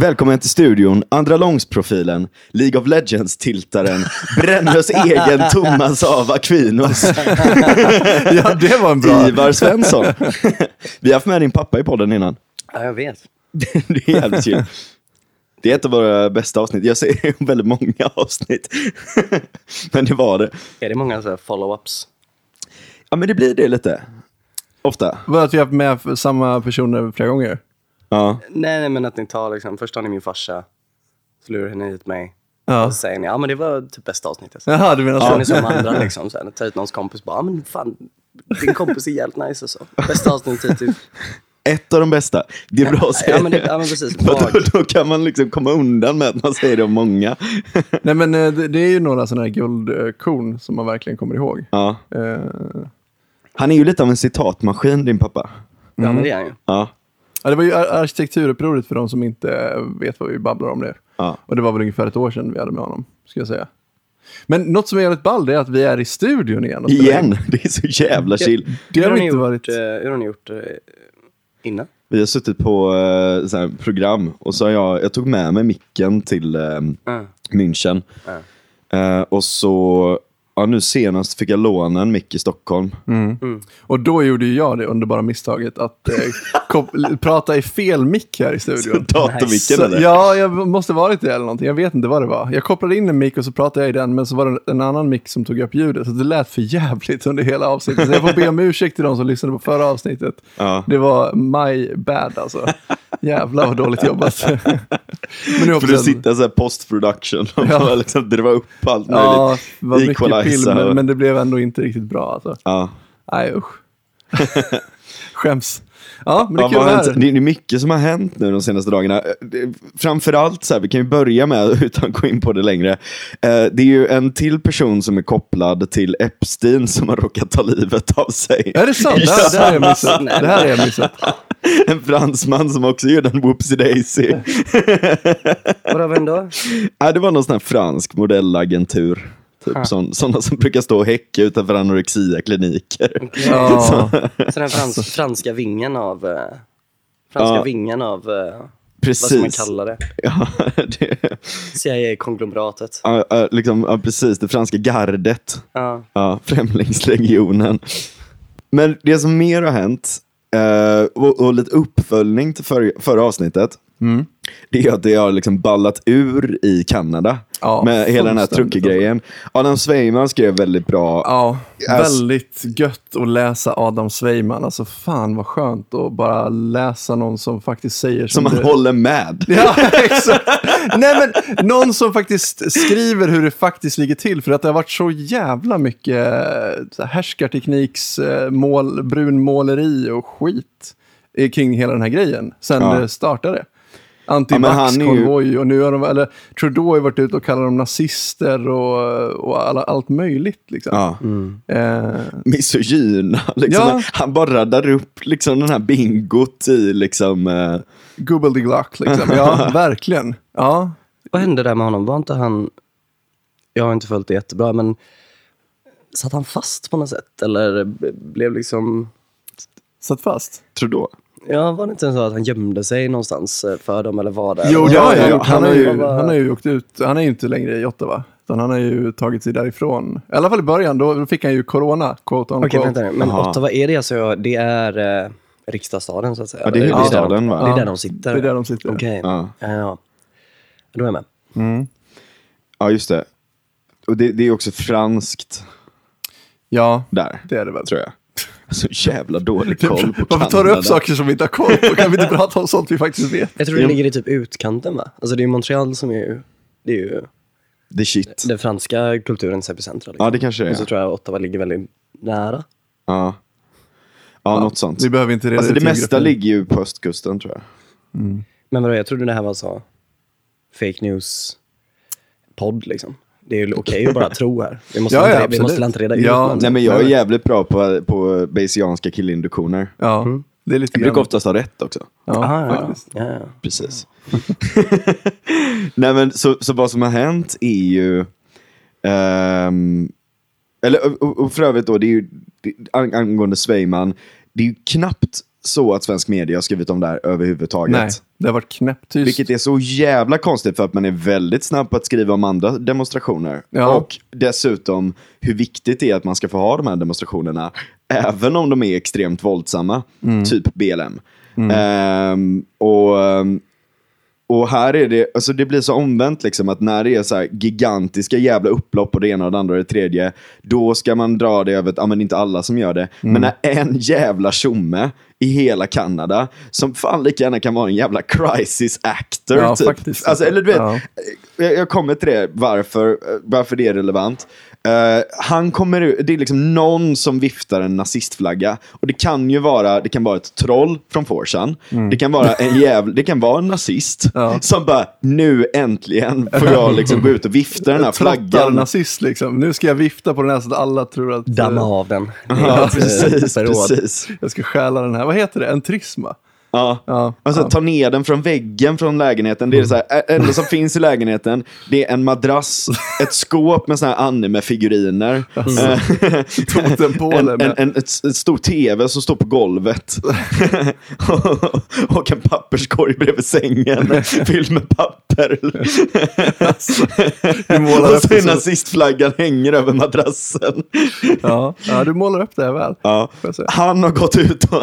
Välkommen till studion, andra långsprofilen, League of Legends-tiltaren, Brännös egen Thomas av Aquinos, Ja, det var en bra. Ivar Svensson. Vi har haft med din pappa i podden innan. Ja, jag vet. Det är jävligt kul. Det är ett av våra bästa avsnitt. Jag ser väldigt många avsnitt. Men det var det. Är det många så här follow-ups? Ja, men det blir det lite. Ofta. Var att vi har haft med samma personer flera gånger? Ja. Nej, nej, men att ni tar liksom, först har ni min farsa, så lurar ni hit mig. Ja. Och så säger ni, ja men det var typ bästa avsnittet. Jaha, du menar Så är ni som andra liksom, så här, tar hit någons kompis bara, ja men fan, din kompis är jävligt nice och så. Bästa avsnittet typ. Ett av de bästa. Det är bra att säga. Ja men, det, ja, men precis. Då, då kan man liksom komma undan med att man säger det om många. Nej, men eh, det, är ju några sådana här guldkorn som man verkligen kommer ihåg. Ja. Eh, Han är ju lite av en citatmaskin, din pappa. Ja men det är han ju. Ja. Ja, det var ju ar- arkitekturupproret för de som inte vet vad vi babblar om det. Ja. Och det var väl ungefär ett år sedan vi hade med honom, ska jag säga. Men något som är jävligt ball det är att vi är i studion igen. Igen, det är så jävla chill. Det har ni inte gjort, varit. eh, hur har ni gjort eh, innan? Vi har suttit på eh, så här, program och så har jag, jag tog med mig micken till Ja. München. Eh, och så, ja nu senast fick jag låna en mick i Stockholm. Och då gjorde ju jag det underbara misstaget att eh, prata i fel mick här i studion. Datormicken eller? ja, jag måste varit det eller någonting. Jag vet inte vad det var. Jag kopplade in en mick och så pratade jag i den, men så var det en annan mick som tog upp ljudet. Så det lät för jävligt under hela avsnittet. Så jag får be om ursäkt till de som lyssnade på förra avsnittet. Ja. Det var my bad alltså. Jävlar vad dåligt jobbat. men nu För du sitter så här post production och Ja. liksom dra upp allt Ja, möjligt. mycket Equalizer film, men, och- men det blev ändå inte riktigt bra alltså. Ja. Nej usch. Skäms. Ja, men det är Ja, vara hänt? det är mycket som har hänt nu de senaste dagarna. Eh, Framförallt, så här, vi kan ju börja med, utan att gå in på det längre, eh, det är ju en till person som är kopplad till Epstein som har råkat ta livet av sig. Är det sant? Det här, det här jag missat. Det här har jag missat. En fransman som också gjorde en whoopsie daisy. Vadå, vem då? ja, det var någon sån här fransk modellagentur. Typ sån, sådana som brukar stå och häcka utanför anorexia-kliniker. Ja. Så den frans, franska vingen av... eh, franska Ja. vingen av... eh, vad Precis. ska man kalla det? Ja, det, CIA-konglomeratet. ja, ja, liksom, ja, precis, det franska gardet. Ja. Ja, Främlingslegionen. Men det som mer har hänt, eh, och, och lite uppföljning till för, förra avsnittet, Mm. det är att det har liksom ballat ur i Kanada. Ja, med hela den här fullständigt truckgrejen. Adam Sveiman skrev väldigt bra. Ja, Alltså- väldigt gött att läsa Adam Sveiman. Alltså fan vad skönt att bara läsa någon som faktiskt säger Som som, man det... håller med. Ja, exakt. Nej, men någon som faktiskt skriver hur det faktiskt ligger till. För att det har varit så jävla mycket eh, så här härskartekniks, eh, mål, brunmåleri och skit eh, kring hela den här grejen. Sen Ja. det startade. Ja, men han är ju- Antivax-konvoj och nu har de, eller Trudeau har ju varit ute och kallat dem nazister och, och alla, allt möjligt. Liksom. Ja. Eh, Misogyna. Liksom. Ja. Han bara raddar upp liksom, den här bingot i liksom... Eh, Gubbeldiglack liksom. Ja, verkligen. Ja, Vad hände där med honom? Var inte han... Jag har inte följt det jättebra, men satt han fast på något sätt? Eller blev liksom... satt fast. Trudeau. Ja, var det inte så att han gömde sig någonstans eh, för dem eller var där? Jo, det Ja, ja, han ja. Han, har ju, han har ju åkt ut. Han är ju inte längre i Ottawa. Utan han har ju tagit sig därifrån. I alla fall i början, då fick han ju corona, quote on Okej, quote. vänta nu. Men Jaha. Ottawa, är det alltså, det är eh, riksdagsstaden så att säga? Ja, det är huvudstaden, va? de, Det är där de sitter? Det är där de sitter. Okej, Ja. ja. ja. Då är jag med. Ja, just det. Och det, det är också franskt Ja, där, det är det väl. tror jag. Så jävla dålig koll på Varför tar du upp saker som vi inte har koll på? Kan vi inte prata om sånt vi faktiskt vet? Jag tror det ligger i typ utkanten va? Alltså det är ju Montreal som är ju, det är ju Det är shit. den franska kulturens epicentra. Liksom. Ja, det kanske det Och så är. tror jag Ottawa ligger väldigt nära. Ja, ja något sånt. Vi behöver inte reda Alltså det mesta ligger ju på östkusten tror jag. Men vadå, jag trodde det här var så fake news podd liksom. Det är ju okej att bara tro här. Vi måste, Ja, inte, ja, vi måste inte reda ut Ja. Nej men jag är jävligt bra på, på bayesianska killinduktioner. Ja, det är lite Jag brukar oftast ha rätt också. Ja, Aha, ja. Precis. Nej men så, så vad som har hänt är ju, ehm, eller och, och för övrigt då, det är ju, det, ang- angående Sveiman, det är ju knappt så att svensk media har skrivit om det här överhuvudtaget. Nej, det har varit knäpptyst. Vilket är så jävla konstigt för att man är väldigt snabb på att skriva om andra demonstrationer. Ja. Och dessutom hur viktigt det är att man ska få ha de här demonstrationerna, även om de är extremt våldsamma, typ BLM. Ehm, och, och här är det, alltså det blir så omvänt liksom att när det är så gigantiska jävla upplopp och det ena och det andra och det tredje, då ska man dra det över att, ja men inte alla som gör det. Men när en jävla tjomme i hela Kanada, som fan lika gärna kan vara en jävla crisis actor. Ja, typ. faktiskt. Alltså, eller du vet, Ja. jag, kommer till det, varför, varför det är relevant. Eh, han kommer ut, det är liksom någon som viftar en nazistflagga. Och det kan ju vara, det kan vara ett troll från Forsan. Det kan vara en jävla, det kan vara en nazist. Mm. Ja. Som bara, nu äntligen får jag liksom gå ut och vifta den här flaggan. Trottar-nazist liksom. Nu ska jag vifta på den här så att alla tror att Damma eh, av den. Ja, precis, precis. jag ska stjäla den här. Vad heter det? En trisma? Ja. Ja, Alltså ta ner den från väggen från lägenheten. Det är så här, ä- enda som finns i lägenheten, det är en madrass, ett skåp med såna här anime-figuriner. Eh, Totempåle en, en, en, ett, ett stor tv som står på golvet. och en papperskorg bredvid sängen, fylld med papper. målar och så så- nazistflaggan hänger över madrassen. Ja, ja, du målar upp det väl. Ja. Han har gått ut och,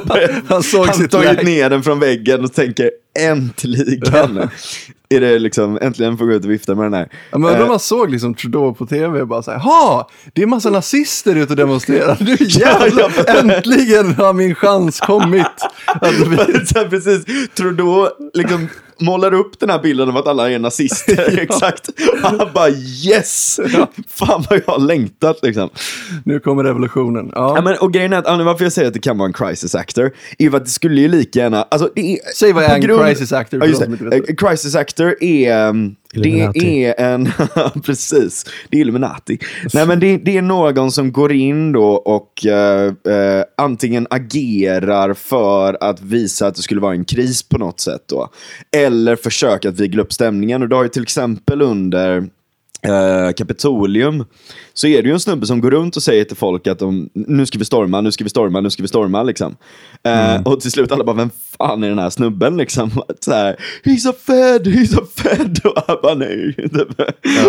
och börjat, Han såg han sitt tagit ner den från väggen och tänker äntligen. Är det liksom, äntligen får gå ut och vifta med den här. Ja, men om Eh, man såg liksom Trudeau på tv och bara såhär, ha, det är massa nazister ute och demonstrerar. Nu jävlar, äntligen har min chans kommit. Att vi... så här, precis, Trudeau liksom målar upp den här bilden av att alla är nazister. Exakt. Och han bara yes! Fan vad jag har längtat liksom. Nu kommer revolutionen. Ja. Ja, men, och grejen är att, anledningen varför jag säger att det kan vara en crisis actor, är för att det skulle ju lika gärna, alltså, det är, Säg vad är en grund- crisis actor Ja, just det. Eh, Crisis actor är, um, det Illuminati. är en, precis, det är Illuminati. Nej men det, det är någon som går in då och eh, eh, antingen agerar för att visa att det skulle vara en kris på något sätt då. Eller försöka att vigla upp stämningen. Och det har ju till exempel under eh, Kapitolium så är det ju en snubbe som går runt och säger till folk att de, nu ska vi storma, nu ska vi storma, nu ska vi storma liksom. Eh, Och till slut alla bara, vem fan är den här snubben liksom? Så här, he's a fed, he's a fed. Och han bara, nej.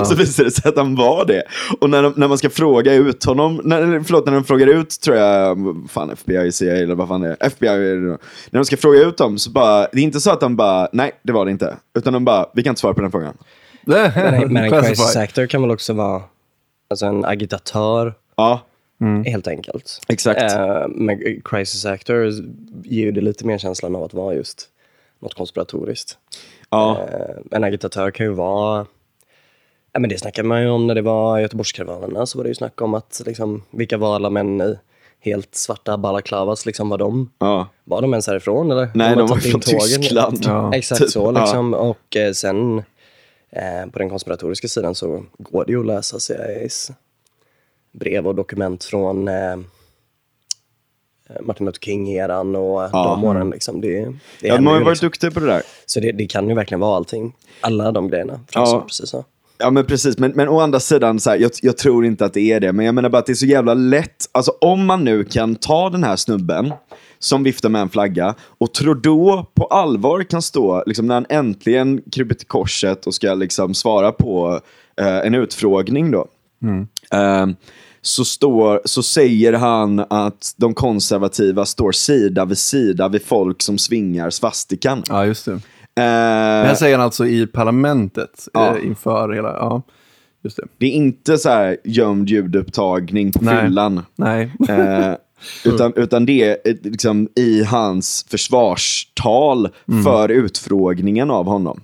Så visar det sig att han var det. Och när, de, när man ska fråga ut honom, när, förlåt, när de frågar ut, tror jag, fan FBI, CIA eller vad fan det är, FBI, är det när de ska fråga ut dem så bara, det är inte så att de bara, nej det var det inte. Utan de bara, vi kan inte svara på den frågan. Men, men en crisis actor kan väl också vara alltså en agitatör, Ja, helt enkelt. exakt. Eh, men crisis actor ger ju det lite mer känslan av att vara just något konspiratoriskt. Ja. Eh, en agitatör kan ju vara Ja, men det snackade man ju om när det var Göteborgskaravanerna. Så var det ju snack om att liksom, vilka var alla män i helt svarta balaklavas? Liksom, var, de, Ja. var de ens härifrån? Eller? Nej, har de var från tågen? Tyskland. Ja. Exakt Typ, så. ja. Liksom. Och eh, sen eh, på den konspiratoriska sidan så går det ju att läsa CIAs brev och dokument från eh, Martin Luther King-eran och Ja. de åren. Liksom. Det, det Ja, de har ju varit liksom. duktiga på det där. Så det, det kan ju verkligen vara allting. Alla de grejerna. Ja. Ja. Precis så. Ja men precis, men, men å andra sidan, så här, jag, jag tror inte att det är det. Men jag menar bara att det är så jävla lätt. Alltså om man nu kan ta den här snubben som viftar med en flagga och Trudeau på allvar kan stå, liksom, när han äntligen kryper till korset och ska liksom, svara på eh, en utfrågning då. Eh, så, står, så säger han att de konservativa står sida vid sida vid folk som svingar svastikan. Ja, just det. Eh, Det här säger han alltså i parlamentet Ja. eh, inför hela, ja, just det. Det är inte så här gömd ljudupptagning på Nej. fyllan. Nej. Utan, utan det är eh, liksom i hans försvarstal för utfrågningen av honom.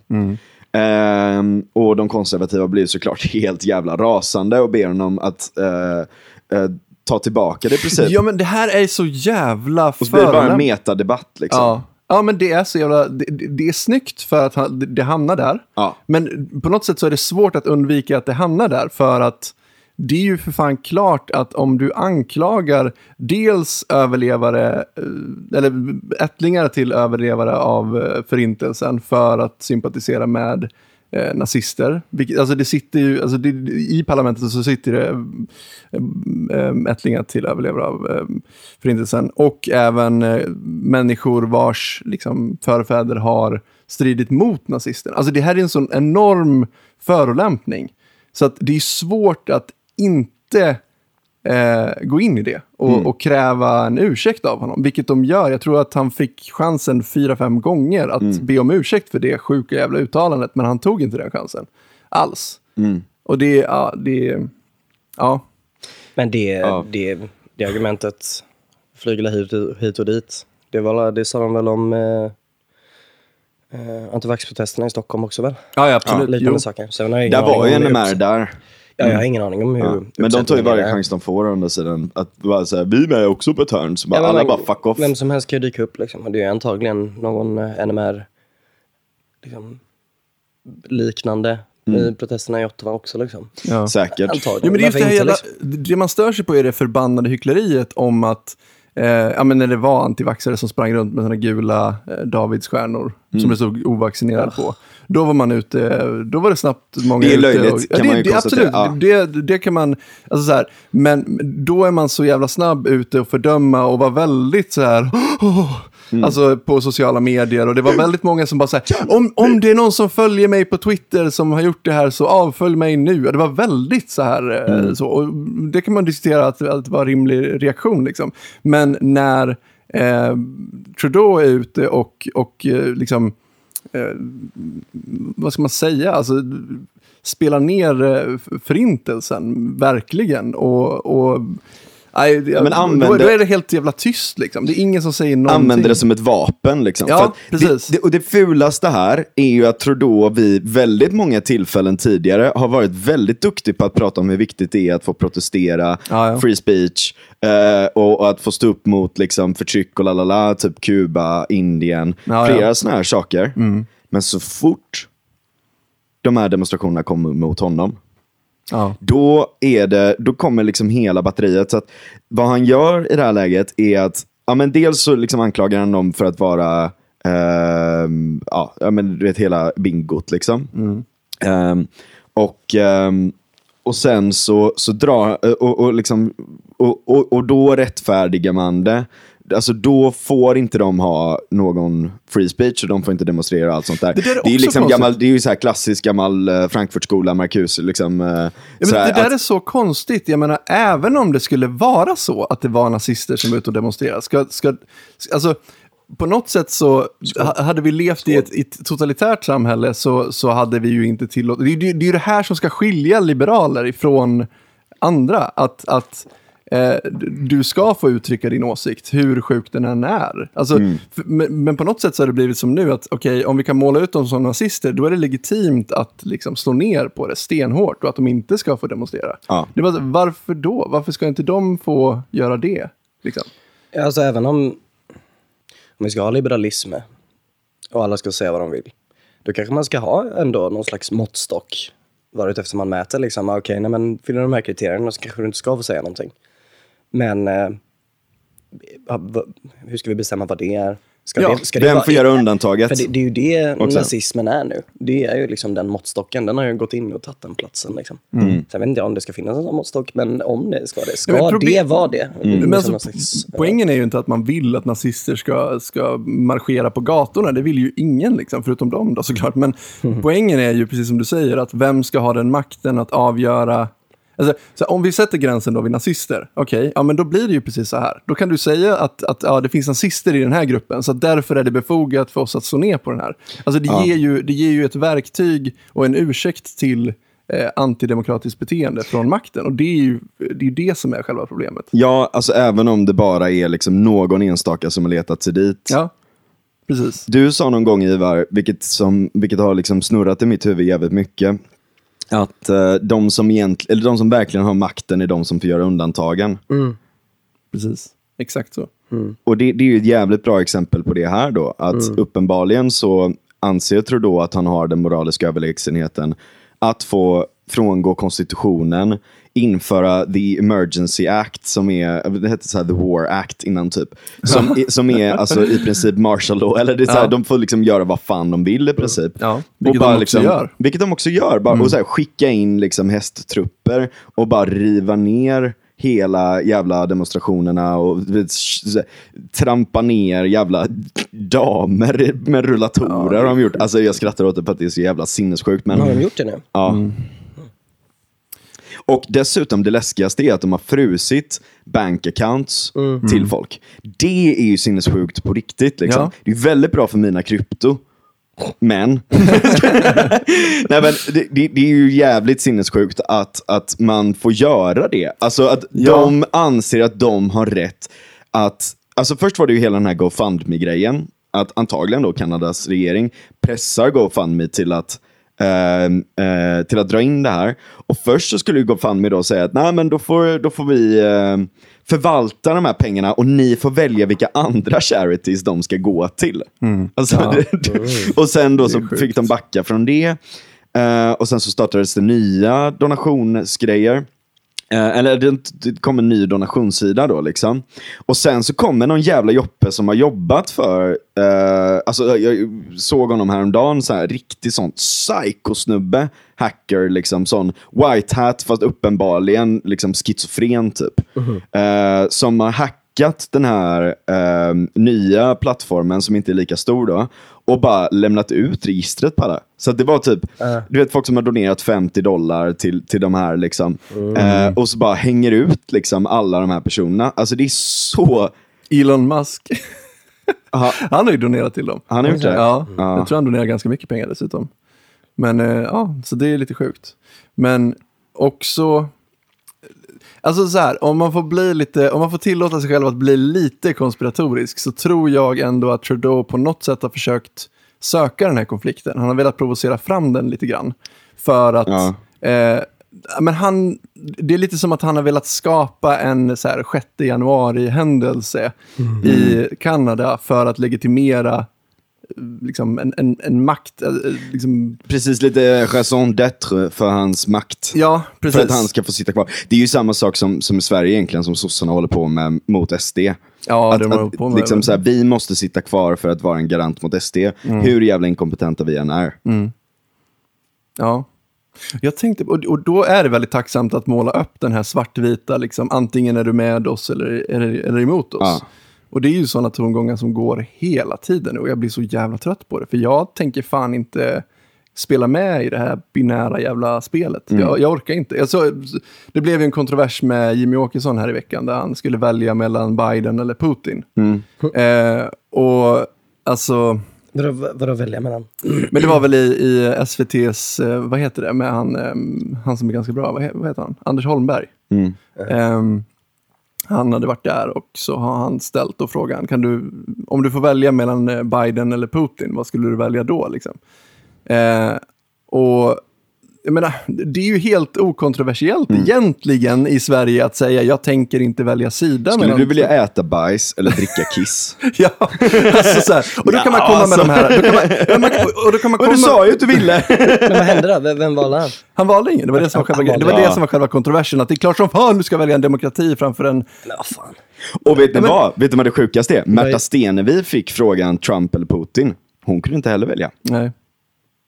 Eh, och de konservativa blir såklart helt jävla rasande och ber honom att eh, eh, ta tillbaka det i princip. Ja, men det här är så jävla och så blir det bara en metadebatt. Liksom. Ja. ja, men det är så jävla... Det, det- är snyggt för att han, det, det hamnar där. Ja. Men på något sätt så är det svårt att undvika att det hamnar där. För att det är ju för fan klart att om du anklagar dels överlevare, eh, eller ättlingar till överlevare av eh, förintelsen för att sympatisera med eh, nazister. Vilket, alltså det sitter ju, alltså det, I parlamentet så sitter det eh, eh, ättlingar till överlevare av eh, förintelsen och även eh, människor vars liksom, förfäder har stridit mot nazisterna. Alltså det här är en sån enorm förolämpning. Så att det är svårt att inte eh, gå in i det och, och kräva en ursäkt av honom. Vilket de gör. Jag tror att han fick chansen fyra, fem gånger att be om ursäkt för det sjuka jävla uttalandet. Men han tog inte den chansen alls. Och det, ja, det, ja. Men det, Ja. det, det argumentet, flygla hit, hit och dit, det, var, det sa de väl om eh, eh, antivaxprotesterna i Stockholm också väl? Ja, ja, absolut. Liknande jo. saker. Jag ingen Där var ju hur NMR där. Ja, jag har ingen aning om hur Ja. Men de tar ju varje är. chans de får å andra sidan. Att bara säga, vi är med också på ett hörn. Så bara, Ja, men alla man- bara fuck off. Vem som helst kan ju dyka upp liksom. Det är antagligen någon eh, NMR liksom, liknande i protesterna i Ottawa också liksom. Ja. Säkert. Antagligen. Ja, men det, just det, här inte, jävla, liksom? det man stör sig på är det förbannade hyckleriet om att eh, ja, men när det var antivaxxare som sprang runt med såna gula eh, Davidsstjärnor Mm. som det stod ovaccinerad på. Då var man ute, då var det snabbt många Det är ute. löjligt, och, kan det, man ju det. Absolut, Ja. det, det kan man, alltså så här, men då är man så jävla snabb ute och fördöma och var väldigt så här, Mm. Alltså på sociala medier och det var väldigt många som bara säger om, om det är någon som följer mig på Twitter som har gjort det här så avfölj mig nu. Det var väldigt så här, eh, Mm. så, och det kan man diskutera att, att det var en rimlig reaktion liksom. Men när eh, Trudeau är ute och, och eh, liksom, eh, vad ska man säga, alltså spelar ner eh, förintelsen, verkligen. Och, och nej, det- men då, använder- då är det helt jävla tyst liksom. Det är ingen som säger någonting. använder det som ett vapen. Liksom. Ja, precis. Det, det, och det fulaste här är ju att Trudeau vid väldigt många tillfällen tidigare har varit väldigt duktig på att prata om hur viktigt det är att få protestera, Ja, ja. free speech eh, och, och att få stå upp mot liksom, förtryck och lalala, typ Kuba, Indien, Ja, flera ja. sådana här saker. Men så fort de här demonstrationerna kommer mot honom, Ja. då, är det, då kommer liksom hela batteriet. Så att vad han gör i det här läget är att, ja, men dels så liksom anklagar han dem för att vara, ehm, ja, men du vet hela bingot liksom. Ehm, och, ehm, och sen så, så drar, och, och, liksom, och, och, och då rättfärdigar man det. Alltså då får inte de ha någon free speech och de får inte demonstrera och allt sånt där. Det där är är, också liksom gammal, det är ju så här klassisk gammal eh, Frankfurtskola, Marcuse. Liksom, eh, Ja, men det där att- är så konstigt. Jag menar, även om det skulle vara så att det var nazister som var ute och demonstrerade. Ska, ska, alltså, på något sätt så ha- hade vi levt i ett, i ett totalitärt samhälle så, så hade vi ju inte tillåtit... Det, är ju- det är ju det här som ska skilja liberaler ifrån andra. Att, att eh, du ska få uttrycka din åsikt, hur sjuk den än är. Alltså, f- men, men på något sätt så har det blivit som nu, att okej, om vi kan måla ut dem som nazister, då är det legitimt att liksom slå ner på det stenhårt och att de inte ska få demonstrera. Ja. Det var, varför då? Varför ska inte de få göra det? Liksom? Alltså även om, om vi ska ha liberalism och alla ska säga vad de vill, då kanske man ska ha ändå någon slags måttstock varut efter man mäter. Liksom, okej, nej, men fyller de här kriterierna så kanske du inte ska få säga någonting. Men eh, hur ska vi bestämma vad det är? Ska Ja, det, ska det Vem vara- får göra undantaget? För det, det är ju det Också. nazismen är nu. Det är ju liksom den måttstocken. Den har ju gått in och tagit den platsen. Liksom. Sen vet inte jag om det ska finnas en sån måttstock, men om det ska det. Ska Ja, men problem- det vara det? det? är Men alltså, slags, poängen är ju inte att man vill att nazister ska, ska marschera på gatorna. Det vill ju ingen, liksom, förutom dem då såklart. Men poängen är ju, precis som du säger, att vem ska ha den makten att avgöra Alltså, så om vi sätter gränsen då vid nazister, okej, ja men då blir det ju precis så här. Då kan du säga att, att ja, det finns nazister i den här gruppen, så därför är det befogat för oss att slå ner på den här. Alltså det, ger, ju, det ger ju ett verktyg och en ursäkt till eh, antidemokratiskt beteende från makten. Och det är ju det, är det som är själva problemet. Ja, alltså även om det bara är liksom någon enstaka som har letat sig dit. Ja, precis. Du sa någon gång Ivar, vilket, som, vilket har liksom snurrat i mitt huvud jävligt mycket, att eh, de, som egent, eller de som verkligen har makten är de som får göra undantagen. Precis. Exakt så. Och det, det är ju ett jävligt bra exempel på det här då. Att uppenbarligen så anser Trudeau att han har den moraliska överlägsenheten att få frångå konstitutionen införa the emergency act som är, det hette så här the war act innan typ. Som, är- som är alltså i princip martial law, eller det är så här, Ja. de får liksom göra vad fan de vill i princip. Ja, vilket de också gör. Vilket de också gör. Bara, och så här, skicka in liksom hästtrupper och bara riva ner hela jävla demonstrationerna och trampa ner jävla damer med rullatorer har de gjort. Alltså jag skrattar åt det för att det är så jävla sinnessjukt. Men, Har de gjort det nu? Ja. Och dessutom det läskigaste är att de har frusit bank accounts till folk. Det är ju sinnessjukt på riktigt. Liksom. Ja. Det är väldigt bra för mina krypto. Men, Nej, men det, det, det är ju jävligt sinnessjukt att, att man får göra det. Alltså att Ja. de anser att de har rätt att... Alltså först var det ju hela den här GoFundMe-grejen. Att antagligen då Kanadas regering pressar GoFundMe till att eh, eh, till att dra in det här. Och först så skulle GoFundMe då säga att nej men då får, då får vi eh, förvalta de här pengarna och ni får välja vilka andra charities de ska gå till. Alltså, och sen då så fick de backa från det. Eh, och sen så startades det nya donationsgrejer. Eh, eller det, det kom en ny donationssida då liksom. Och sen så kommer någon jävla Joppe som har jobbat för, eh, alltså jag såg honom häromdagen, så här, riktig sån psykosnubbe, hacker liksom, sån white hat fast uppenbarligen liksom schizofren typ. Eh, som har hackat den här eh, nya plattformen som inte är lika stor då och bara lämnat ut registret på alla. Så det var typ, du vet folk som har donerat 50 dollar till, till de här liksom. Eh, och så bara hänger ut liksom alla de här personerna. Alltså det är så... Elon Musk. Han har ju donerat till dem. han har gjort det? Ja, Ja. jag tror han donerar ganska mycket pengar dessutom. Men eh, ja, så det är lite sjukt. Men också, alltså så här, om man får bli lite, om man får tillåta sig själv att bli lite konspiratorisk så tror jag ändå att Trudeau på något sätt har försökt söka den här konflikten. Han har velat provocera fram den lite grann. För att Ja. Eh, men han, det är lite som att han har velat skapa en så här, 6 januari-händelse i Kanada för att legitimera liksom, en, en, en makt. eh, Liksom, Precis lite raison d'être för hans makt. ja, precis. För att han ska få sitta kvar. Det är ju samma sak som, som i Sverige egentligen, som sossarna håller på med mot SD. Ja, att, att, med. liksom så här, vi måste sitta kvar för att vara en garant mot SD, Mm. hur jävla inkompetenta vi än är. Ja. Jag tänkte, och, och då är det väldigt tacksamt att måla upp den här svartvita, liksom, antingen är du med oss eller, eller, eller emot oss. Ja. Och det är ju sådana tongångar som går hela tiden nu och jag blir så jävla trött på det. För jag tänker fan inte spela med i det här binära jävla spelet. Mm. Jag, jag orkar inte. Jag så, det blev ju en kontrovers med Jimmy Åkesson här i veckan där han skulle välja mellan Biden eller Putin. Mm. Eh, och alltså... Vadå, vadå välja mellan? Men det var väl i, i SVTs, eh, vad heter det, med han, eh, han som är ganska bra, vad, he, vad heter han? Anders Holmberg. Mm. Ehm, han hade varit där och så har han ställt då frågan, kan du, om du får välja mellan eh, Biden eller Putin, vad skulle du välja då? Liksom? Eh, och jag menar, det är ju helt okontroversiellt Mm. egentligen i Sverige att säga jag tänker inte välja sida. Skulle du vilja äta bajs eller dricka kiss? Ja, alltså så här. Och då kan man komma alltså. med de här. Då kan man, man, och då kan man Men komma, du sa ju att du ville! Men vad hände då? Vem- Vem valde han? Han valde ingen, det var det som var själva, det var det som var själva kontroversen. Att det är klart som fan du ska välja en demokrati framför en... Fan. Och vet ni men- vad? Vet ni vad det sjukaste är? Märta. Stenevi fick frågan Trump eller Putin. Hon kunde inte heller välja. Nej.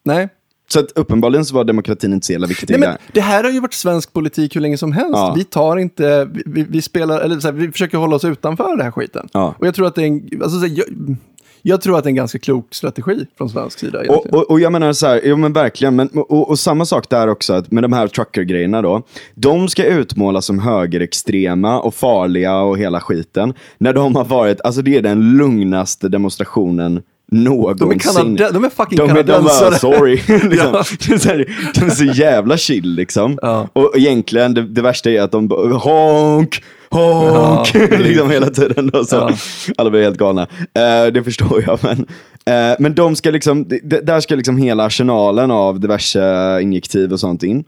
Nej. Så att uppenbarligen så var demokratin inte så jävla viktig Nej, men det här har ju varit svensk politik hur länge som helst. Ja. Vi tar inte, vi, vi, vi spelar, eller så här, vi försöker hålla oss utanför den här skiten. Ja. Och jag tror att det är en, alltså, så här, jag, jag tror att det är en ganska klok strategi från svensk sida. Och, och, och jag menar så här, jo men verkligen, men, och, och samma sak där också, att med de här trucker-grejerna då. De ska utmålas som högerextrema och farliga och hela skiten. När de har varit, alltså det är den lugnaste demonstrationen någonsin. de, är kanade, de är fucking De är, de kanadensare. sorry. liksom. Det är så här, de är så jävla chill liksom. Ja. Och egentligen, det, det värsta är att de bara, honk, honk, Ja, liksom hela tiden. Då, så. Ja. Alla blir helt galna. Eh, det förstår jag. Men, eh, men de ska liksom, det- där ska liksom hela arsenalen av diverse injektiv och sånt in.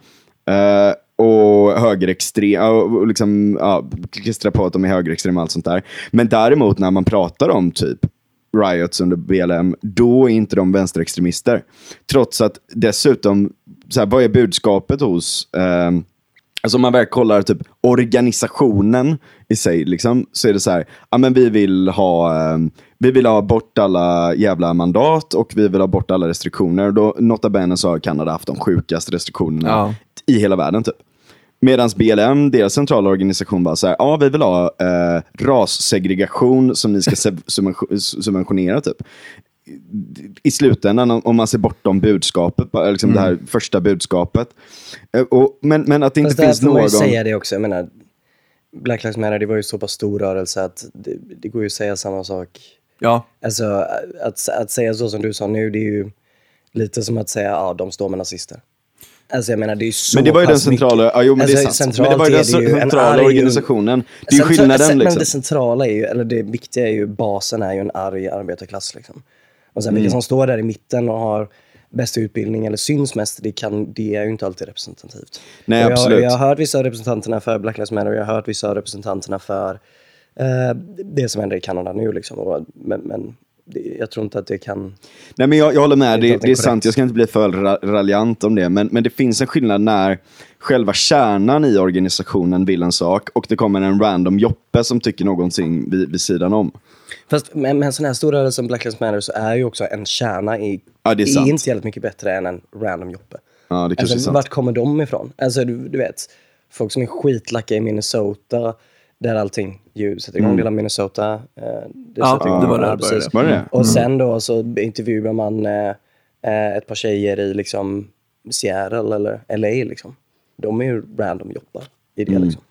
Eh, och högerextrema, och liksom, ja, klistra på att de är högerextrema och allt sånt där. Men däremot när man pratar om typ riots under BLM, då är inte de vänsterextremister. Trots att dessutom, så här, vad är budskapet hos, ehm, Alltså om man väl kollar typ organisationen i sig, liksom, så är det så här, ja men vi vill ha, eh, vi vill ha bort alla jävla mandat och vi vill ha bort alla restriktioner. Då, nota bene så har Kanada haft de sjukaste restriktionerna Ja. i hela världen typ. Medan BLM, deras centrala organisation, bara så här, ja vi vill ha eh, rassegregation som ni ska sub- subvention- subventionera typ. I slutändan, om man ser bortom budskapet, liksom det här första budskapet. Eh, Och, men, men att det inte Fast där finns någon... ju säga det också. Jag menar, Black Lives Matter, det var ju så pass stor rörelse att det, det går ju att säga samma sak. Ja, Alltså att, att säga så som du sa nu, det är ju lite som att säga ja, de står med nazister. Alltså jag menar, det är ju så Men det var ju den centrala, ja, jo, men det är Alltså, sant. Men det var ju den centrala arg- organisationen. Det är ju skillnaden Men liksom. det centrala är ju, eller det viktiga är ju, basen är ju en arg arbetarklass. Liksom. Och sen Mm. vilka som står där i mitten och har bäst utbildning eller syns mest, det, kan, det är ju inte alltid representativt. Nej, jag, absolut. Jag har hört vissa av representanterna för Black Lives Matter och jag har hört vissa av representanterna för eh, det som händer i Kanada nu. Liksom. Och, men men jag tror inte att det kan... Nej, men jag, jag håller med, Det är det, det är sant. Jag ska inte bli för ra- raljant om det. Men, men det finns en skillnad när själva kärnan i organisationen vill en sak och det kommer en random joppe som tycker någonting vid, vid sidan om. Fast med, med en sån här stor rörelse som Black Lives Matter så är ju också en kärna i, Ja, det är sant. inte jävligt mycket bättre än en random joppe. Ja, det kanske är Alltså, sant. vart kommer de ifrån? Alltså, du, du vet, folk som är skitlacka i Minnesota, där allting ju sätter igång. Hela Minnesota. Eh, det Ja, sätter igång. det var där det precis. Var det det? Och sen då så intervjuar man eh, eh, ett par tjejer i liksom Seattle eller LA. Liksom. De är ju random jobbar i det. Liksom.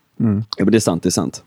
Ja, men det är sant, det är sant.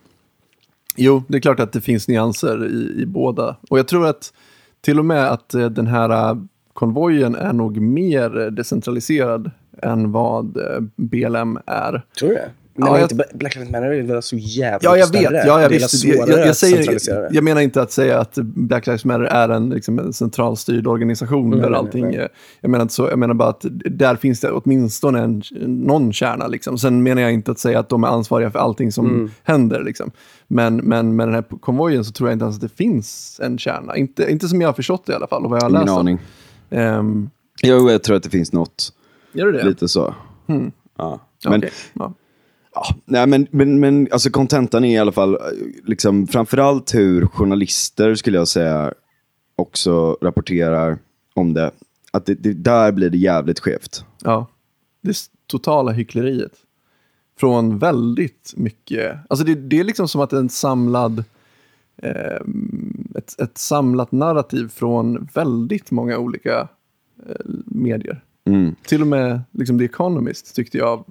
Jo, det är klart att det finns nyanser i, i båda. Och jag tror att till och med att eh, den här konvojen är nog mer decentraliserad än vad BLM är. Tror du Men Ja, jag- inte Black Lives Matter är väl så jävla Ja, jag vet. större? Ja, jag visst. Jag, jag, jag, säger, jag, menar inte att säga att Black Lives Matter är en, liksom, en centralstyrd organisation Nej, där nej, allting... nej. Jag menar inte så. Jag menar bara att där finns det åtminstone en, någon kärna. Liksom. Sen menar jag inte att säga att de är ansvariga för allting som Mm. händer. Liksom. Men, men med den här konvojen så tror jag inte ens att det finns en kärna. Inte, inte som jag har förstått det i alla fall och vad jag har Ingen läst. om. aning. Ehm, Jo, jag tror att det finns något, gör du det? lite så. Ja. Men, Okej, ja. Ja, nej, men, men, men alltså kontentan är i alla fall, liksom, framförallt hur journalister skulle jag säga också rapporterar om det. Att det, det, där blir det jävligt skevt. Ja, det totala hyckleriet. Från väldigt mycket, alltså det, det är liksom som att en samlad, eh, ett, ett samlat narrativ från väldigt många olika eh, medier. Mm. Till och med liksom The Economist tyckte jag,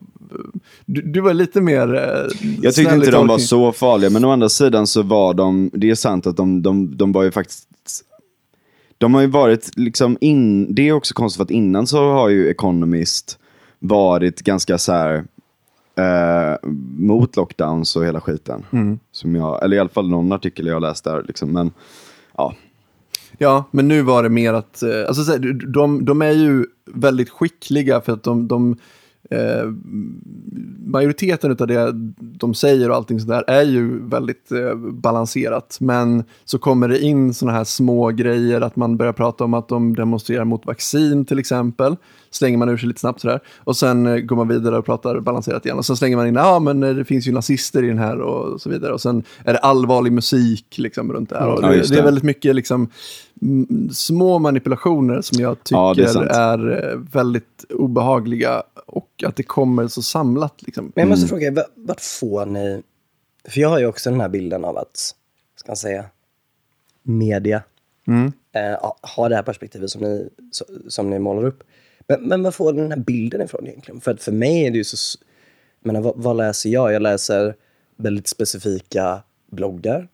du, du var lite mer eh, Jag tyckte inte de var så farliga, men å andra sidan så var de, det är sant att de, de, de var ju faktiskt, de har ju varit liksom in, det är också konstigt för att innan så har ju Economist varit ganska så här eh, mot lockdowns och hela skiten. Mm. Som jag, eller i alla fall någon artikel jag läst där liksom, men ja. Ja, men nu var det mer att, eh, alltså de, de är ju väldigt skickliga för att de, de eh, majoriteten av det de säger och allting sådär är ju väldigt eh, balanserat. Men så kommer det in sådana här små grejer, att man börjar prata om att de demonstrerar mot vaccin till exempel. Slänger man ur sig lite snabbt sådär. Och sen eh, går man vidare och pratar balanserat igen. Och sen slänger man in, ja men eh, det finns ju nazister i den här och så vidare. Och sen är det allvarlig musik liksom runt det här. Och Ja, det, det är det. väldigt mycket liksom små manipulationer som jag Ja, det är tycker är, eh, väldigt obehagliga och att det kommer så samlat. Liksom. Men jag måste fråga, va- vart får ni... För jag har ju också den här bilden av att, ska man säga, media eh, har det här perspektivet som ni, som ni målar upp. Men, men var får ni den här bilden ifrån egentligen? För att för mig är det ju så... Jag menar, vad, vad läser jag? Jag läser väldigt specifika bloggar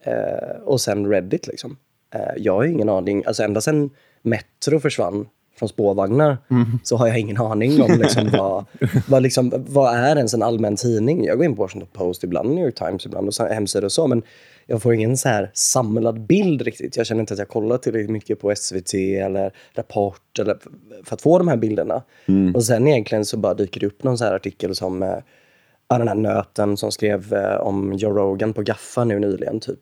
eh, och sen Reddit liksom. Eh, jag har ingen aning, alltså ända sedan Metro försvann från spårvagnar så har jag ingen aning om liksom vad, vad, liksom, vad är ens en allmän tidning. Jag går in på Washington Post ibland, New York Times ibland och hemsidor och så, men jag får ingen så här samlad bild riktigt. Jag känner inte att jag kollar tillräckligt mycket på SVT eller Rapport eller för att få de här bilderna. Och sen egentligen så bara dyker det upp någon så här artikel som eh, Ja, den här nöten som skrev eh, om Joe Rogan på Gaffa nu nyligen. Typ.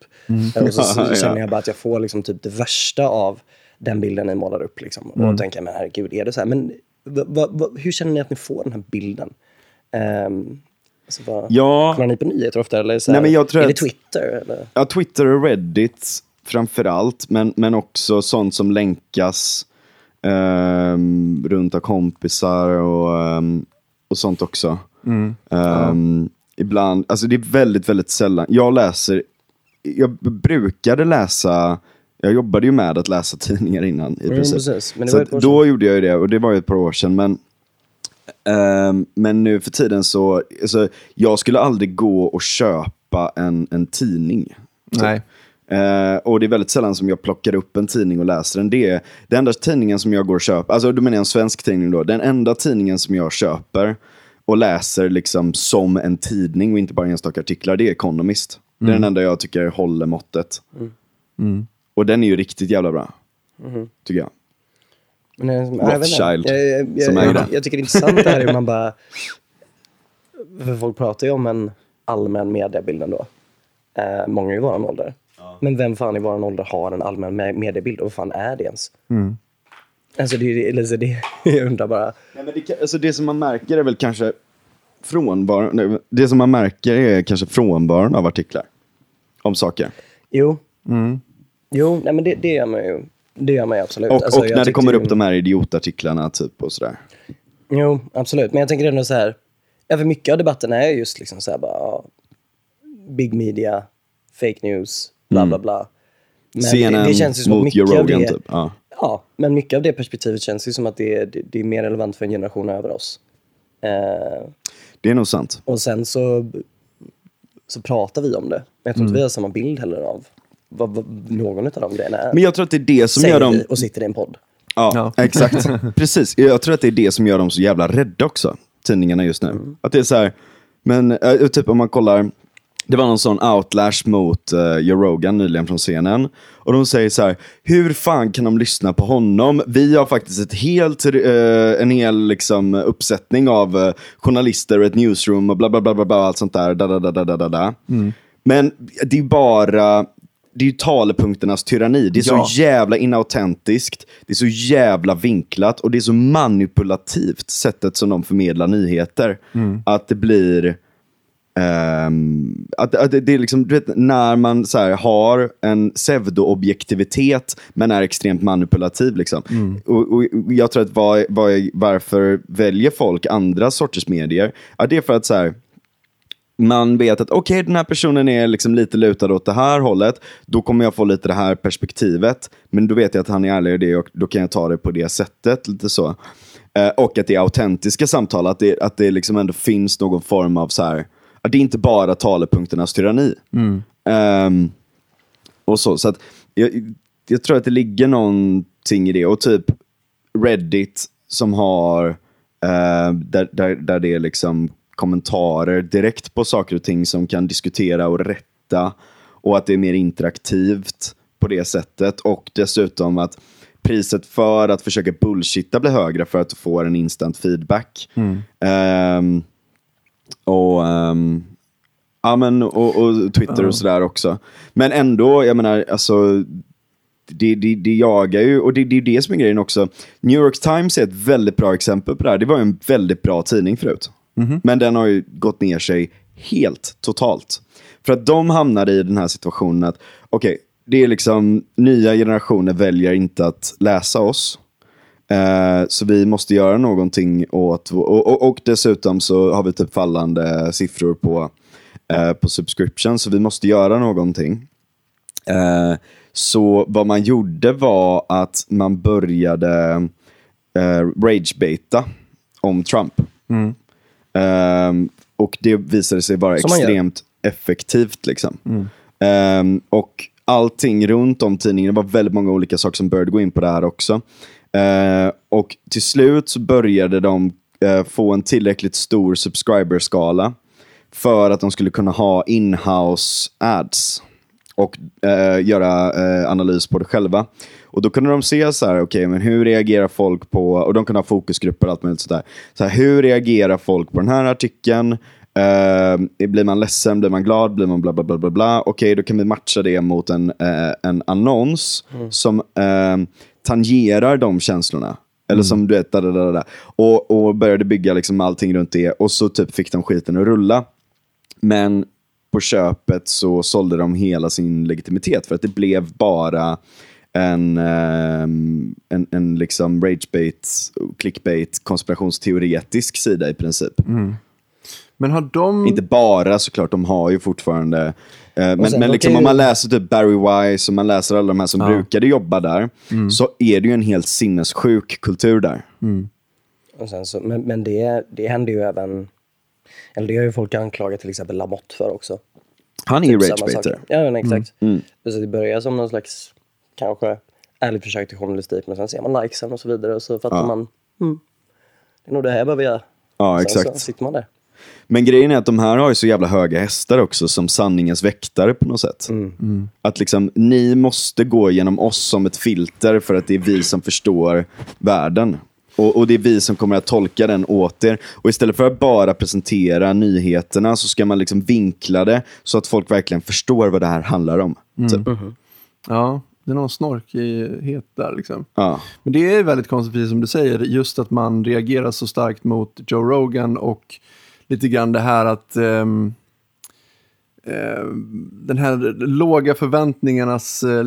Eh, Och så, så, Ja. känner jag bara att jag får liksom typ det värsta av den bilden ni målar upp. Liksom. Och då tänker men herregud, är det så här? Men va, va, hur känner ni att ni får den här bilden? Ehm, Alltså, vad, Ja, Kollar ni på nyheter ofta? Eller så här, Nej, men jag tror är det Twitter? Eller? ja, Twitter och Reddit framför allt, men, men också sånt som länkas ehm, runt av kompisar och, ehm, och sånt också. Ehm, Ibland, alltså det är väldigt, väldigt sällan. Jag läser, jag brukade läsa, jag jobbade ju med att läsa tidningar innan i Mm, princip. precis. Så då gjorde jag ju det och det var ju ett par år sedan. Men, ehm, men nu för tiden så, alltså, jag skulle aldrig gå och köpa en, en tidning. typ. Nej. Eh, och det är väldigt sällan som jag plockar upp en tidning och läser den. Det är den enda tidningen som jag går och köper, alltså då menar jag en svensk tidning då. Den enda tidningen som jag köper och läser liksom som en tidning och inte bara enstaka artiklar, det är Economist. Det är den enda jag tycker håller måttet. Och den är ju riktigt jävla bra. Tycker jag. Men, eh, jag vet inte. Rothschild, jag, jag, jag, som äger den. jag tycker det är intressant det här hur man bara... För folk pratar ju om en allmän mediebild ändå. Eh, många i våran ålder. Men vem fan i våran ålder har en allmän me- mediebild och vad fan är det ens? Alltså det, är- eller så det, jag undrar bara. Nej, men det, alltså det som man märker är väl kanske frånvaron, nej, det som man märker är kanske frånvaron av artiklar. Om saker. Jo. Jo, nej men det, det gör man ju. Det gör man ju absolut. Och, Alltså, och när det kommer ju- upp de här idiotartiklarna typ och sådär. Jo, absolut. Men jag tänker ändå så här. Ja, för mycket av debatten är just liksom så här bara, big media, fake news, bla bla bla. Men CNN det, det känns ju som mot mycket Joe av Rogan det, typ. Ja. Ja, men mycket av det perspektivet känns ju som att det är, det, det är mer relevant för en generation över oss. Eh, Det är nog sant. och sen så, så pratar vi om det. Men jag tror inte vi har samma bild heller av vad, vad någon av de grejerna är. Men jag tror att det är det som Säger gör dem... vi och sitter i en podd. Ja, exakt. Precis. Jag tror att det är det som gör dem så jävla rädda också, tidningarna just nu. Att det är så här, men eh, typ om man kollar, det var någon sån outlash mot uh, Joe Rogan nyligen från scenen. Och de säger så här, hur fan kan de lyssna på honom? Vi har faktiskt ett helt, eh, en hel liksom, uppsättning av eh, journalister och ett newsroom och bla bla bla bla, bla allt sånt där. Da, da, da, da, da, da, da. Men det är bara, det är ju talepunkternas tyranni. Det är Ja. så jävla inautentiskt, det är så jävla vinklat och det är så manipulativt sättet som de förmedlar nyheter. Att det blir... ehm, att, att det, det är liksom, du vet, när man så här, har en pseudo-objektivitet men är extremt manipulativ. Liksom. Och, och jag tror att vad, vad, varför väljer folk andra sorters medier? Ja, det är för att så här, man vet att okej, den här personen är liksom lite lutad åt det här hållet, då kommer jag få lite det här perspektivet. Men då vet jag att han är ärlig i det och då kan jag ta det på det sättet. lite så. Eh, och att det är autentiska samtal, att det, att det liksom ändå finns någon form av så här, det är inte bara talepunkternas tyranni. Ehm, och så, så att jag, jag tror att det ligger någonting i det. Och typ Reddit som har, eh, där, där, där det är liksom kommentarer direkt på saker och ting som kan diskutera och rätta. Och att det är mer interaktivt på det sättet. Och dessutom att priset för att försöka bullshitta blir högre för att du får en instant feedback. Ehm, och, ehm, ja, men, och, och Twitter och sådär också. Men ändå, jag menar, alltså det, det, det jagar ju, och det, det är det som är grejen också. New York Times är ett väldigt bra exempel på det här. Det var en väldigt bra tidning förut. Men den har ju gått ner sig helt totalt. För att de hamnade i den här situationen att, okej, det är liksom nya generationer väljer inte att läsa oss. Eh, så vi måste göra någonting åt, och, och, och dessutom så har vi typ fallande siffror på, eh, på subscription, så vi måste göra någonting. Eh, så vad man gjorde var att man började eh, ragebaita om Trump. Ehm, och det visade sig vara Som extremt effektivt. Liksom. Ehm, och allting runt om tidningen, det var väldigt många olika saker som började gå in på det här också. Eh, och till slut så började de eh, få en tillräckligt stor subscriberskala för att de skulle kunna ha in-house ads och eh, göra eh, analys på det själva. Och då kunde de se så här, okay, men hur reagerar folk på, och de kunde ha fokusgrupper och allt möjligt sådär. Så här, hur reagerar folk på den här artikeln? Eh, blir man ledsen, blir man glad, blir man bla bla bla bla bla. Okej, då kan vi matcha det mot en, eh, en annons som eh, tangerar de känslorna. Eller som du vet, da, da, da, da. Och, och började bygga liksom allting runt det. Och så typ fick de skiten att rulla. Men på köpet så sålde de hela sin legitimitet för att det blev bara en, ehm, en, en liksom ragebait, clickbait, konspirationsteoretisk sida i princip. Men har de... Inte bara såklart, de har ju fortfarande... Eh, men sen, men liksom, ju- om man läser typ Barry Wise och man läser alla de här som brukade jobba där, så är det ju en helt sinnessjuk kultur där. Och sen så, men men det, det händer ju även, eller det har ju folk anklagat till exempel Lamotte för också. Han är ju Typ samma ragebaiter. sak. Ja, men exakt. Så det börjar som någon slags, kanske, ärligt försök till journalistik, men sen ser man likesen och så vidare och så fattar Ja. man, mm, det är nog det här jag behöver göra. Ja, sen exakt. så sitter man där. Men grejen är att de här har ju så jävla höga hästar också som sanningens väktare på något sätt. Att liksom, ni måste gå genom oss som ett filter för att det är vi som förstår världen. Och, och det är vi som kommer att tolka den åt er. Och istället för att bara presentera nyheterna så ska man liksom vinkla det så att folk verkligen förstår vad det här handlar om. Typ. Ja, det är någon snorkighet där liksom. Ja. Men det är väldigt konstigt, precis som du säger, just att man reagerar så starkt mot Joe Rogan och lite grann det här att um, den här låga förväntningarnas eh,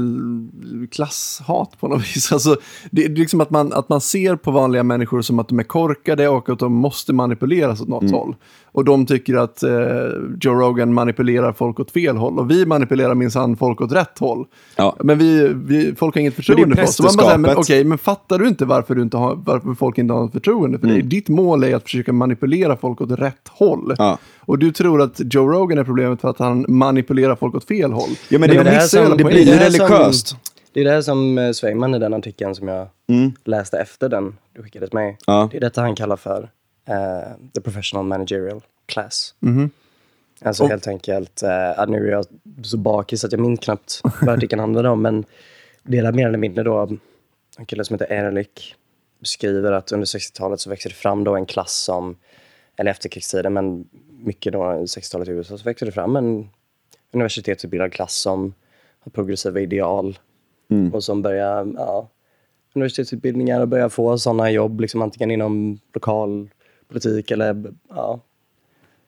klasshat på något vis. Alltså, det är liksom att man, att man ser på vanliga människor som att de är korkade och att de måste manipuleras åt något håll. Och de tycker att eh, Joe Rogan manipulerar folk åt fel håll och vi manipulerar minsann folk åt rätt håll. Ja. Men vi, vi, folk har inget förtroende för oss. Så man bara säger, men okej, men fattar du inte varför, du inte har, varför folk inte har förtroende för dig? Ditt mål är att försöka manipulera folk åt rätt håll. Ja. Och du tror att Joe Rogan är problemet för att han manipulerar folk åt fel håll. Ja, men det- de det här som- det blir ju som- religiöst. Det är det här som eh, Svejman i den artikeln som jag läste efter den du skickade till mig. Ja. Det är detta han kallar för eh, the professional managerial class. Mhm. Alltså helt enkelt, uh, nu är jag så bakis att jag minns knappt vad artikeln handlade om, men det är mer eller mindre då en kille som heter Ehrlich beskriver att under 60-talet så växer det fram då en klass som, eller efterkrigstiden, men mycket då 60-talet i USA, så växer det fram en universitetsutbildad klass som har progressiva ideal och som börjar, ja, universitetsutbildningar och börjar få sådana jobb, liksom antingen inom lokal politik eller, ja,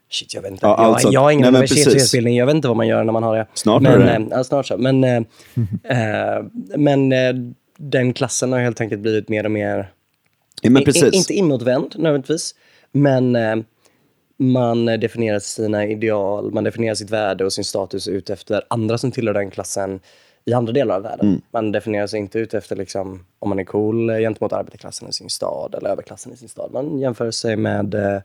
Shit, jag vet inte. Ja, jag, alltså- jag har ingen nej, universitetsutbildning. Jag vet inte vad man gör när man har det. Snart men, det. eh, Ja, snart så. Men, eh, men eh, den klassen har helt enkelt blivit mer och mer Ja, men precis. I, inte inåtvänd nödvändigtvis, men man definierar sina ideal, man definierar sitt värde och sin status ut efter andra som tillhör den klassen i andra delar av världen. Mm. Man definierar sig inte ut efter liksom, om man är cool gentemot arbetarklassen i sin stad eller överklassen i sin stad. Man jämför sig med eh,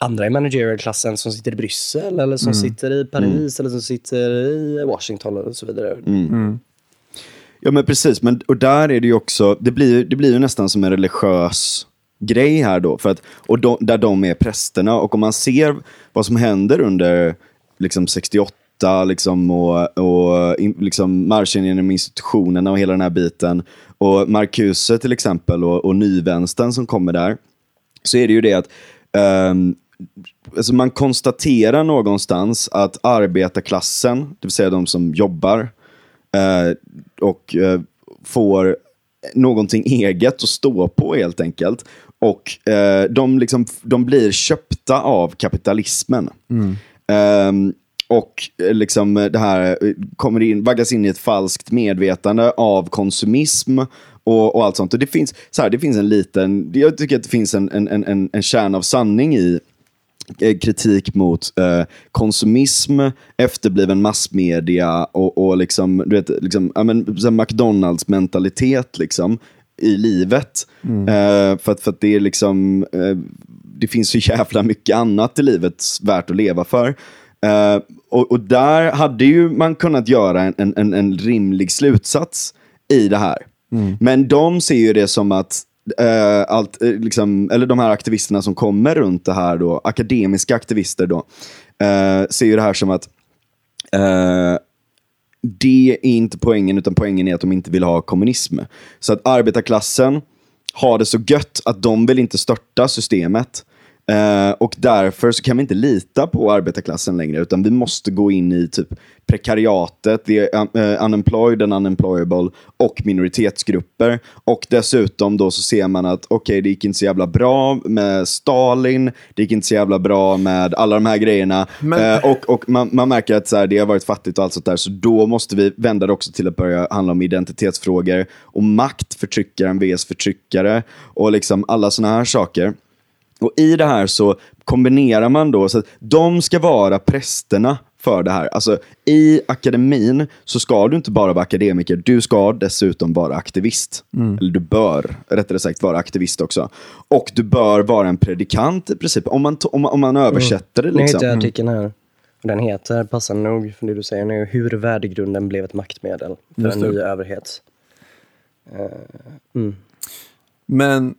andra i managerial-klassen som sitter i Bryssel eller som sitter i Paris eller som sitter i Washington och så vidare. Ja men precis, men, och där är det ju också, det blir, det blir ju nästan som en religiös grej här då, för att, och de, där de är prästerna. Och om man ser vad som händer under liksom 68 liksom, och, och in, liksom marschen genom institutionerna och hela den här biten, och Marcuse till exempel och, och nyvänstern som kommer där, så är det ju det att um, alltså man konstaterar någonstans att arbetarklassen, det vill säga de som jobbar, uh, och uh, får någonting eget att stå på helt enkelt. Och eh, de, liksom, de blir köpta av kapitalismen. Mm. Ehm, och eh, liksom eh, det här eh, kommer in, vaggas in i ett falskt medvetande av konsumism och, och allt sånt. Och det finns, så här, det finns en liten, jag tycker att det finns en, en, en- en, kärna av sanning i kritik mot eh, konsumism, efterbliven massmedia och, och liksom, du vet, liksom, ja, men, McDonalds-mentalitet liksom, i livet. Eh, för, att, för att det är liksom, eh, det finns så jävla mycket annat i livet värt att leva för. Eh, och, och där hade ju man kunnat göra en, en, en, rimlig slutsats i det här. Men de ser ju det som att eh, allt, eh, liksom, eller de här aktivisterna som kommer runt det här, då, akademiska aktivister, då, eh, ser ju det här som att det är inte poängen, utan poängen är att de inte vill ha kommunism. Så att arbetarklassen har det så gött att de vill inte störta systemet. Eh, och därför så kan vi inte lita på arbetarklassen längre, utan vi måste gå in i typ prekariatet, the uh, unemployed and unemployable och minoritetsgrupper. Och dessutom då så ser man att okej, okay, det gick inte så jävla bra med Stalin, det gick inte så jävla bra med alla de här grejerna. Men... Eh, och och man, man märker att så här, det har varit fattigt och allt sånt där, så då måste vi vända det också till att börja handla om identitetsfrågor och makt, förtryckaren vs förtryckare och liksom alla sådana här saker. Och i det här så kombinerar man då, så att de ska vara prästerna för det här. Alltså i akademin så ska du inte bara vara akademiker, du ska dessutom vara aktivist. Mm. Eller du bör, rättare sagt, vara aktivist också. Och du bör vara en predikant i princip, om man, om man, om man översätter mm. det. Liksom. Nu hittar artikeln här. Den heter, passande nog för det du säger nu, Hur värdegrunden blev ett maktmedel för Just en ny överhet. Uh, mm. Men,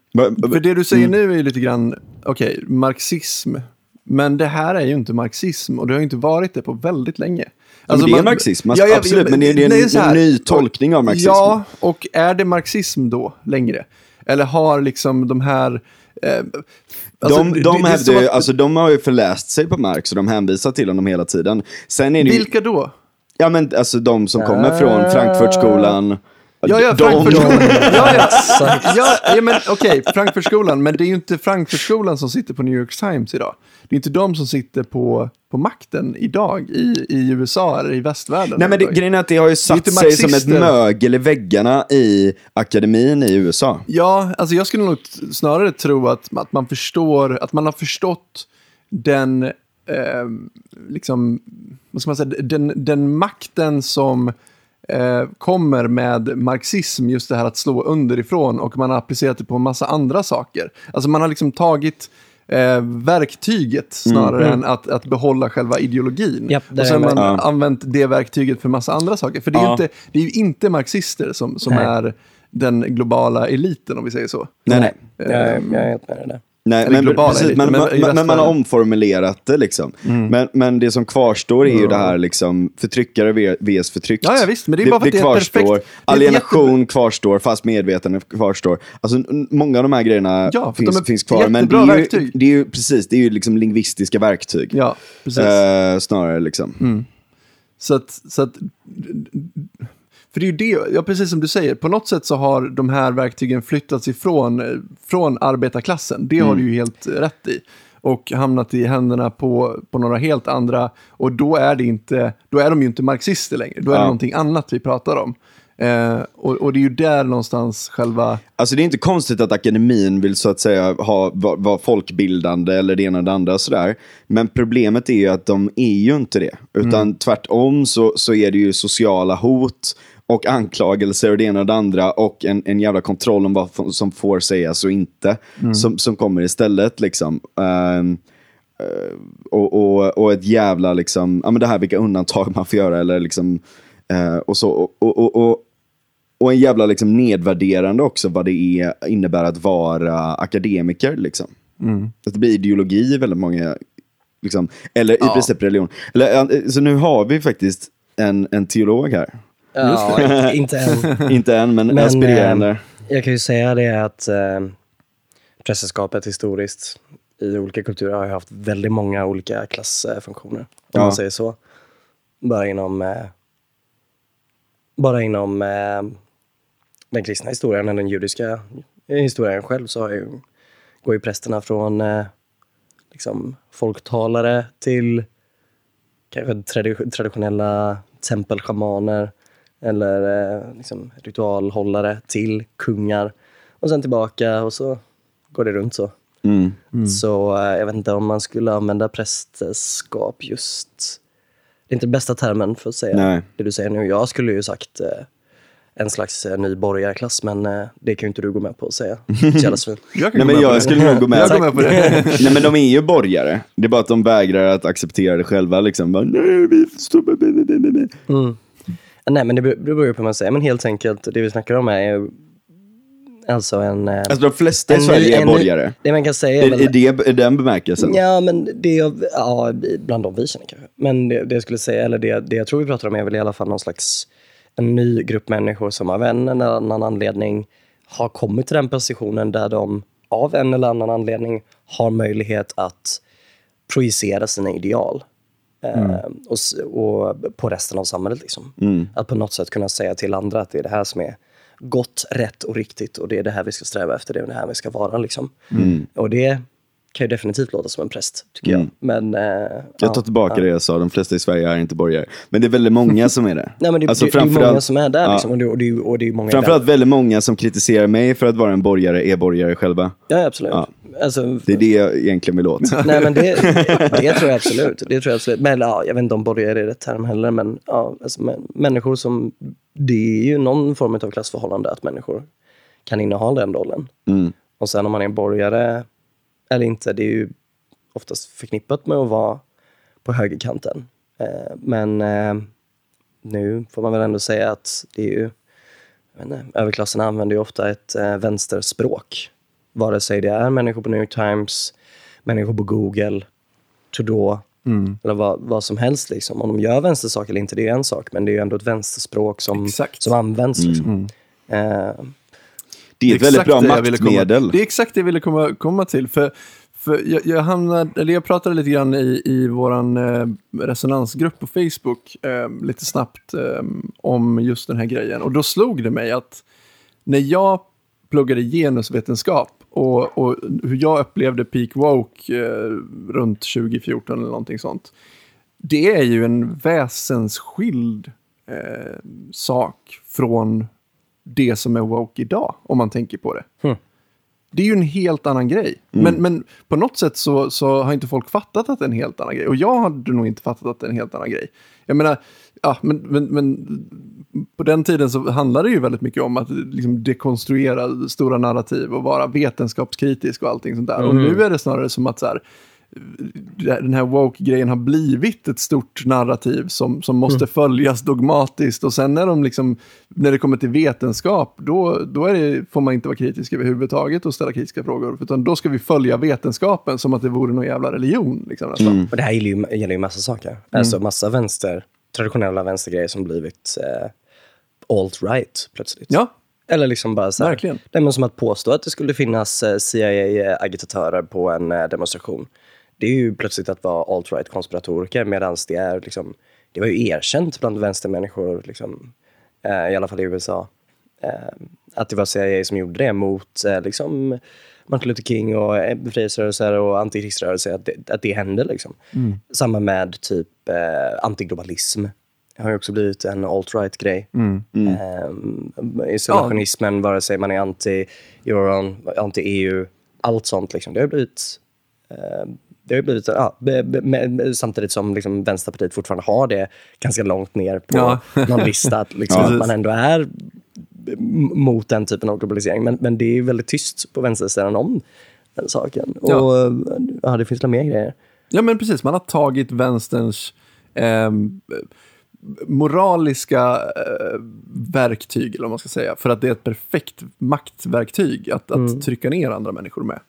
för det du säger mm. nu är lite grann, okej, okay, marxism. Men det här är ju inte marxism och det har ju inte varit det på väldigt länge. Alltså, men det är man, marxism, ja, ja, absolut, men det är, det är en, nej, en ny tolkning av marxism. Ja, och är det marxism då längre? Eller har liksom de här... Eh, alltså, de, de, det, hävdar, att, alltså, de har ju förläst sig på Marx och de hänvisar till honom hela tiden. Sen är det Vilka ju, då? Ja, men alltså de som kommer från ah. Frankfurtskolan. Ja, ja, Frankfurtskolan. ja, ja. ja, ja, men okej, okay, Frankfurtskolan. Men det är ju inte Frankfurtskolan som sitter på New York Times idag. Det är inte de som sitter på, på makten idag i, i USA eller i västvärlden. Nej, men det, grejen är att det har ju satt sig som ett mögel i väggarna i akademin i USA. Ja, alltså jag skulle nog snarare tro att, att man förstår, att man har förstått den, eh, liksom, vad ska man säga, den, den makten som eh, kommer med marxism, just det här att slå underifrån och man har applicerat det på en massa andra saker. Alltså man har liksom tagit eh, verktyget snarare mm. än att, att behålla själva ideologin. Yep, och sen har man ja. använt det verktyget för massa andra saker. För det är, ja. inte, det är ju inte marxister som, som är den globala eliten om vi säger så. Nej, nej. jag, jag är helt med det. Nej, men, precis, men, men, men, man har omformulerat det liksom. Mm. Men, men det som kvarstår är ju det här liksom, förtryckare vs förtryckt. Ja, ja, visst, men det är bara det, det, det kvarstår. Perfekt, Alienation jätte... kvarstår, fast medvetande kvarstår. Alltså, många av de här grejerna ja, finns, de finns kvar. Men det är, ju, det är ju precis, det är ju liksom lingvistiska verktyg. Ja, precis. Eh, snarare liksom. Mm. Så att, så att för det är ju det, ja, precis som du säger, på något sätt så har de här verktygen flyttats ifrån från arbetarklassen. Det har mm. du ju helt rätt i. Och hamnat i händerna på, på några helt andra. Och då är, det inte, då är de ju inte marxister längre. Då är ja. det någonting annat vi pratar om. Eh, och, och, det är ju där någonstans själva... Alltså det är inte konstigt att akademin vill så att säga ha, vara var folkbildande eller det ena och det andra och sådär. Men problemet är ju att de är ju inte det. Utan mm. tvärtom så, så är det ju sociala hot och anklagelser och det ena och det andra och en, en jävla kontroll om vad som får sägas och inte mm. som, som kommer istället. Liksom. Uh, och, och, och ett jävla, liksom, ja men det här vilka undantag man får göra eller liksom, uh, och så. Och, och, och, och, en jävla liksom nedvärderande också vad det är, innebär att vara akademiker. Liksom. Mm. Att det blir ideologi i väldigt många, liksom, eller ja. i princip religion. Eller, så nu har vi faktiskt en, en teolog här. Ja, inte än. inte än, men, men aspirerande. Eh, jag kan ju säga det att eh, prästerskapet historiskt i olika kulturer har haft väldigt många olika klassfunktioner. Om ja. man säger så. Bara inom, eh, bara inom eh, den kristna historien, eller den judiska historien själv, så har ju, går ju prästerna från eh, liksom, folktalare till kanske traditionella tempelschamaner eller eh, liksom, ritualhållare till kungar. Och sen tillbaka och så går det runt så. Mm. Mm. Så eh, jag vet inte om man skulle använda prästerskap just... Det är inte bästa termen för att säga Nej. det du säger nu. Jag skulle ju sagt eh, en slags eh, ny borgarklass, men eh, det kan ju inte du gå med på att säga. jag Nej, men jag skulle nog gå med, jag på det. Nej, men de är ju borgare. Det är bara att de vägrar att acceptera det själva. Liksom. Bara, Nej, vi mm. Nej, men det beror ju på vad man säger. Men helt enkelt, det vi snackar om är alltså en... Eh, alltså de flesta i Sverige är borgare? Det man kan säga är, är, det, är den bemärkelsen? Ja, men det är, ja, bland de vi känner kanske. Men det, det jag skulle säga, eller det, det jag tror vi pratar om är väl i alla fall någon slags en ny grupp människor som av en eller annan anledning har kommit till den positionen där de av en eller annan anledning har möjlighet att projicera sina ideal. Eh, och, s- och på resten av samhället. Liksom. Att på något sätt kunna säga till andra att det är det här som är gott, rätt och riktigt och det är det här vi ska sträva efter, det är det här vi ska vara. Liksom. Och det kan ju definitivt låta som en präst, tycker jag. Men, eh, Jag ja, tar tillbaka ja. det jag sa, de flesta i Sverige är inte borgare. Men det är väldigt många som är det. Nej, men det, Alltså det, det är många som är där liksom, och, det, och, det, och det är många Framförallt där. väldigt många som kritiserar mig för att vara en borgare är borgare själva. Ja, absolut. Alltså, Det är det jag egentligen vill åt. Nej, men det, det tror jag absolut. Det tror jag absolut. Men ja, jag vet inte om borgare är rätt term heller, men ja, alltså, men, människor som... Det är ju någon form av klassförhållande att människor kan inneha den rollen. Mm. Och sen om man är borgare eller inte, det är ju oftast förknippat med att vara på högerkanten. Eh, men eh, nu får man väl ändå säga att det är ju... Inte, överklassen använder ju ofta ett eh, vänsterspråk. Vare sig det är människor på New York Times, människor på Google, Trudeau eller vad, vad som helst. Liksom. Om de gör vänstersaker eller inte, det är en sak. Men det är ju ändå ett vänsterspråk som, Exakt. som används. Liksom. Mm. Eh, Det är ett väldigt bra maktmedel. Det är exakt det jag ville komma, komma till. För, för jag, jag, hamnade, eller jag pratade lite grann i, i vår eh, resonansgrupp på Facebook, eh, lite snabbt, eh, om just den här grejen. Och då slog det mig att när jag pluggade genusvetenskap och, och hur jag upplevde peak woke eh, runt 2014 eller någonting sånt. Det är ju en väsensskild eh, sak från det som är woke idag, om man tänker på det. Hmm. Det är ju en helt annan grej. Men, men på något sätt så, så har inte folk fattat att det är en helt annan grej. Och jag hade nog inte fattat att det är en helt annan grej. Jag menar, ja, men, men, men på den tiden så handlade det ju väldigt mycket om att liksom dekonstruera stora narrativ och vara vetenskapskritisk och allting sånt där. Och nu är det snarare som att så här, den här woke-grejen har blivit ett stort narrativ som, som måste följas dogmatiskt. Och sen när, de liksom, när det kommer till vetenskap, då, då är det, får man inte vara kritisk överhuvudtaget och ställa kritiska frågor. Utan då ska vi följa vetenskapen som att det vore någon jävla religion. Liksom, nästan. Och det här gäller ju, gäller ju massa saker. Alltså massa vänster, traditionella vänstergrejer som blivit eh, alt-right plötsligt. Ja, Eller liksom bara så här, men som att påstå att det skulle finnas eh, CIA-agitatörer på en eh, demonstration. Det är ju plötsligt att vara alt-right konspiratoriker medan det är liksom, det var ju erkänt bland vänstermänniskor, liksom, eh, i alla fall i USA, eh, att det var CIA som gjorde det mot eh, liksom, Martin Luther King och eh, befrielserörelser och antikrigsrörelser, att det, att det hände. Liksom. Samma med typ eh, antiglobalism. Det har ju också blivit en alt-right grej. Eh, isolationismen, vare sig man är anti-euron, anti-EU, allt sånt. Liksom. Det har blivit eh, det har blivit, ja, be, be, med, samtidigt som liksom Vänsterpartiet fortfarande har det ganska långt ner på Ja. någon lista, att, liksom, Ja. att man ändå är mot den typen av globalisering. Men, men det är väldigt tyst på vänstersidan om den saken. Och Ja. ja, det finns väl mer grejer. Ja, men precis. Man har tagit vänsterns ehm, moraliska eh, verktyg, eller vad man ska säga, för att det är ett perfekt maktverktyg att, att trycka ner andra människor med.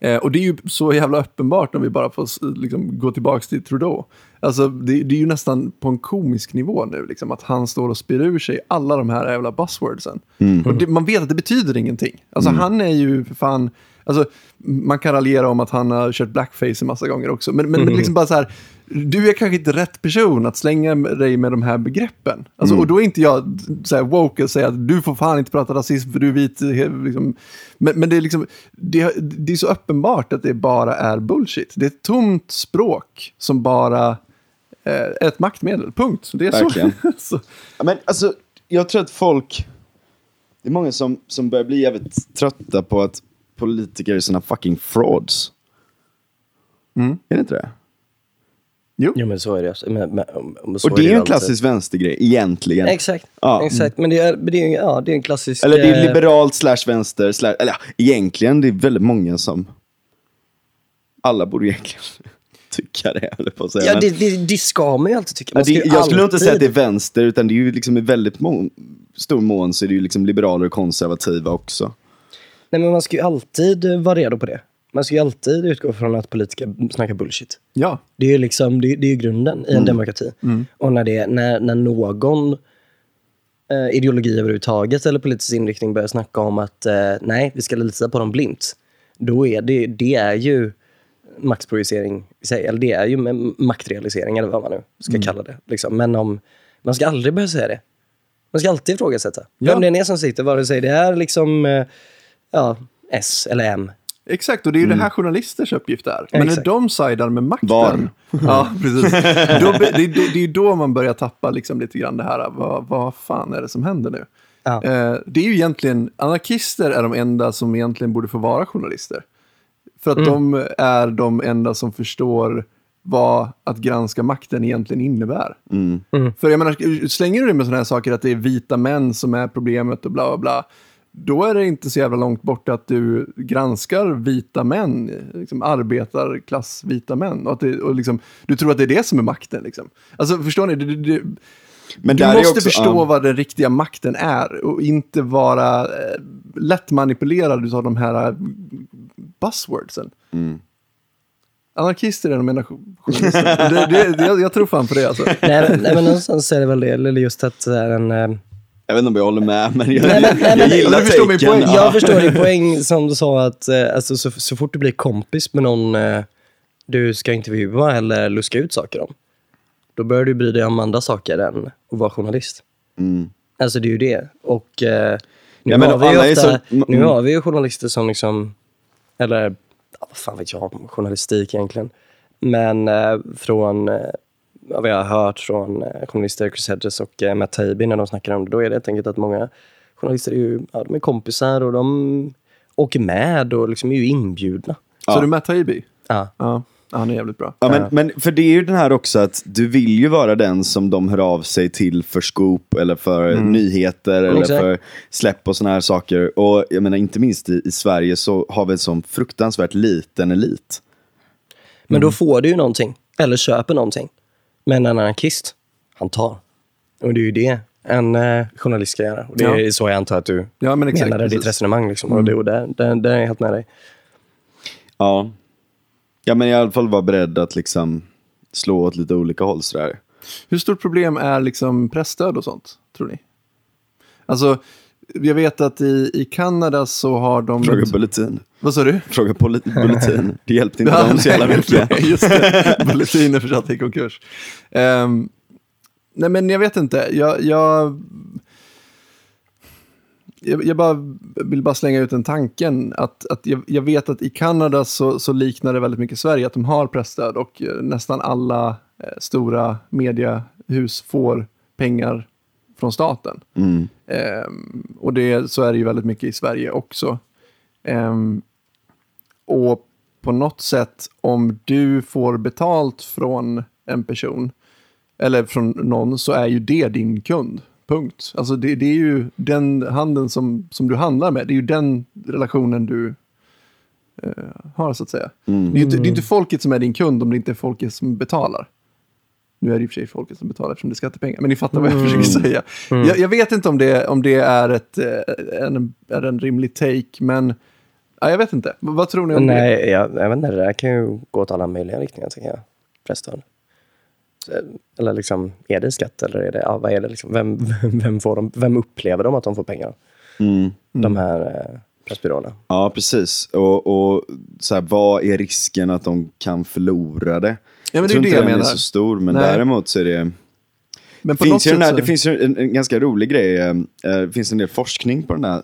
Eh, och det är ju så jävla uppenbart om vi bara får liksom, gå tillbaka till Trudeau. Alltså, det, det är ju nästan på en komisk nivå nu, liksom, att han står och spyr ur sig alla de här jävla buzzwordsen. Och det, man vet att det betyder ingenting. Alltså, han är ju för fan... Alltså, man kan raljera om att han har kört blackface en massa gånger också. Men, men, men liksom bara så här, du är kanske inte rätt person att slänga dig med de här begreppen. Alltså, Och då är inte jag så här woke och säger att du får fan inte prata rasism för du är vit. he- Liksom. Men, men det, är liksom, det, det är så uppenbart att det bara är bullshit. Det är ett tomt språk som bara eh, är ett maktmedel. Punkt. Det är Verkligen. så. så. Ja, men alltså, jag tror att folk... Det är många som, som börjar bli jävligt trötta på att politiker är såna fucking frauds. Mm. Är det inte det? Jo. Jo, men så är det. Men, men, men Och det är ju en alltid. klassisk vänstergrej, egentligen. Exakt. Ja. Exakt. Men det är, det är, ja, det är en klassisk... Eller det är eh, liberalt slash vänster, slash, eller ja, egentligen, det är väldigt många som... Alla borde egentligen tycka det, eller på att säga. Ja, det, det, det ska man ju alltid tycka. Man det, jag skulle nog inte alltid- säga att det är vänster, utan det är ju liksom i väldigt må- stor mån så är det ju liksom liberaler och konservativa också. Nej, men man ska ju alltid vara redo på det. Man ska ju alltid utgå från att politiker snackar bullshit. Ja. Det är ju liksom, det, det är grunden i en demokrati. Och när, det, när, när någon eh, ideologi överhuvudtaget eller politisk inriktning börjar snacka om att eh, nej, vi ska lita på dem blint. då är det, det är ju maktprojicering i sig. Eller det är ju ma- maktrealisering, eller vad man nu ska kalla det. Liksom. Men om, man ska aldrig börja säga det. Man ska alltid ifrågasätta. Ja. Vem det är som sitter, vare sig det är liksom eh, ja, S eller M. Exakt, och det är ju det här journalisters uppgift är. Men när Exakt. de sidar med makten. Var. Ja, precis. Då, det, det, det är då man börjar tappa liksom lite grann det här, vad, vad fan är det som händer nu? Ja. Eh, det är ju egentligen, anarkister är de enda som egentligen borde få vara journalister. För att de är de enda som förstår vad att granska makten egentligen innebär. För jag menar, slänger du det med sådana här saker att det är vita män som är problemet och bla bla bla. Då är det inte så jävla långt bort att du granskar vita män, liksom arbetarklass vita män. Och, att det, och liksom, du tror att det är det som är makten. Liksom. Alltså förstår ni? Det, det, Men du måste också- förstå ja. vad den riktiga makten är och inte vara eh, lätt manipulerad av de här eh, buzzwordsen. Mm. Anarkister är de enda jo- journalisterna. det, det, det, jag, jag tror fan på det alltså. nej, men- nej, men någonstans är det väl det, eller just att en... Jag vet inte om jag håller med, men jag, Nej, men- nej, jag men- gillar förstår min poäng. Ja. Jag förstår din poäng som du sa att eh, alltså, så, så fort du blir kompis med någon eh, du ska intervjua eller luska ut saker om, då börjar du bry dig om andra saker än att vara journalist. Mm. Alltså det är ju det. Och eh, nu, Ja, men har vi ju ofta, så- mm. nu har vi ju journalister som liksom, eller vad fan vet jag om journalistik egentligen. Men eh, från eh, vad vi har hört från eh, journalister Chris Hedges och eh, Matt Taibbi när de snackar om det, då är det helt enkelt att många journalister är ju ja, de är kompisar och de åker med och liksom är ju inbjudna. Så Ja. du Matt Taibbi? Ja. Ja, han är jävligt bra. Ja, men, men för det är ju den här också att du vill ju vara den som de hör av sig till för scoop eller för nyheter eller Exakt. för släpp och såna här saker. Och jag menar inte minst i, i Sverige så har vi en sån fruktansvärt liten elit. Men Mm. då får du ju någonting, eller köper någonting. Men en anarkist, han tar. Och det är ju det en eh, journalist ska göra. Och det är Ja. så jag antar att du Ja, men exakt, ditt precis. Mm. resonemang. Liksom. Och det, och där, där, där är jag helt med dig. Ja. Ja men i alla fall vara beredd att liksom slå åt lite olika håll sådär. Hur stort problem är liksom pressstöd och sånt, tror ni? Alltså, jag vet att i, i Kanada så har de... Fråga Bulletin. Vad sa du? Fråga Bulletin. Det hjälpte inte dem så jävla mycket. Just det, Bulletin är försatt i konkurs. Ehm, nej, men jag vet inte. Jag, jag, jag, jag bara vill bara slänga ut den tanken att, att jag, jag vet att i Kanada så, så liknar det väldigt mycket Sverige, att de har pressstöd och eh, nästan alla eh, stora mediehus får pengar från staten. Mm. Ehm, och det, så är det ju väldigt mycket i Sverige också. Ehm, och på något sätt, om du får betalt från en person, eller från någon, så är ju det din kund. Punkt. Alltså det, det är ju den handeln som, som du handlar med, det är ju den relationen du eh, har så att säga. Det, är inte, det är inte folket som är din kund om det inte är folket som betalar. Nu är det i och för sig folket som betalar eftersom det är skattepengar, men ni fattar vad jag försöker säga. Jag, jag vet inte om det, om det är, ett, eh, en, är en rimlig take, men ja, jag vet inte. V- vad tror ni om det? Nej, jag, jag vet inte, det där kan ju gå åt alla möjliga riktningar tycker jag. Pressstöd. Eller liksom, är det skatt eller är det, ja, vad är det liksom? Vem, vem, får de, vem upplever de att de får pengar? Mm. De här eh, pressbyråerna. Ja, precis. Och, och så här, vad är risken att de kan förlora det? Ja, men det är tror det inte jag den menar. är så stor, men Nej. däremot så är det... Men på något Finns den sätt här, så- det finns ju en, en ganska rolig grej, eh, eh, det finns en del forskning på den här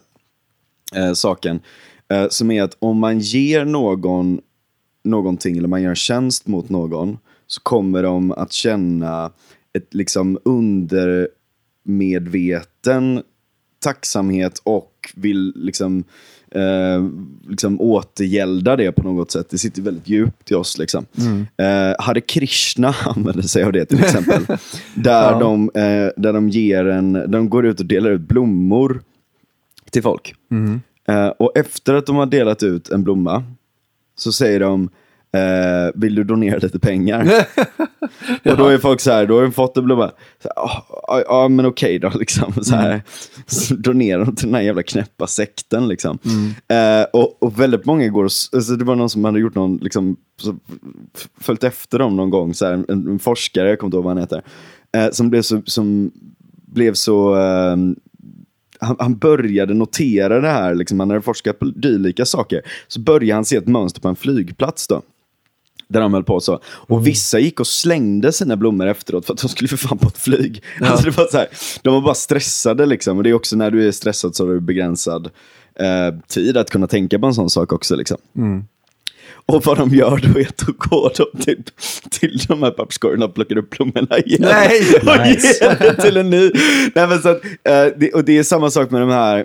eh, saken, eh, som är att om man ger någon någonting, eller man gör en tjänst mot någon, så kommer de att känna ett liksom undermedveten tacksamhet och vill liksom, eh, liksom återgälda det på något sätt. Det sitter väldigt djupt i oss. Liksom. Eh, Hare Krishna använder sig av det till exempel. där, Ja. de, eh, där de ger en, de går ut och delar ut blommor till folk. Eh, och efter att de har delat ut en blomma så säger de eh, vill du donera lite pengar? Och då är folk så här, då har de fått en blomma. Så här, "Ah, Ja, ja, men okej då, liksom. Så här, så donerar de till den här jävla knäppa sekten. Liksom. Eh, och, och väldigt många går och, alltså, det var någon som hade gjort någon, liksom, så, följt efter dem någon gång, så här, en, en forskare, jag kommer inte ihåg vad han heter, eh, som blev så, som blev så eh, han, han började notera det här, liksom, han hade forskat på dylika saker. Så började han se ett mönster på en flygplats då. Där de höll på så. Och vissa gick och slängde sina blommor efteråt för att de skulle för fan på ett flyg. Alltså det var så här, de var bara stressade liksom. Och det är också när du är stressad så har du begränsad eh, tid att kunna tänka på en sån sak också. Liksom. Och vad de gör då är att då går de typ till de här papperskorgarna och plockar upp blommorna igen. Nej! och Nice. ger det till en ny. Nej, men så att, eh, det, och det är samma sak med de här,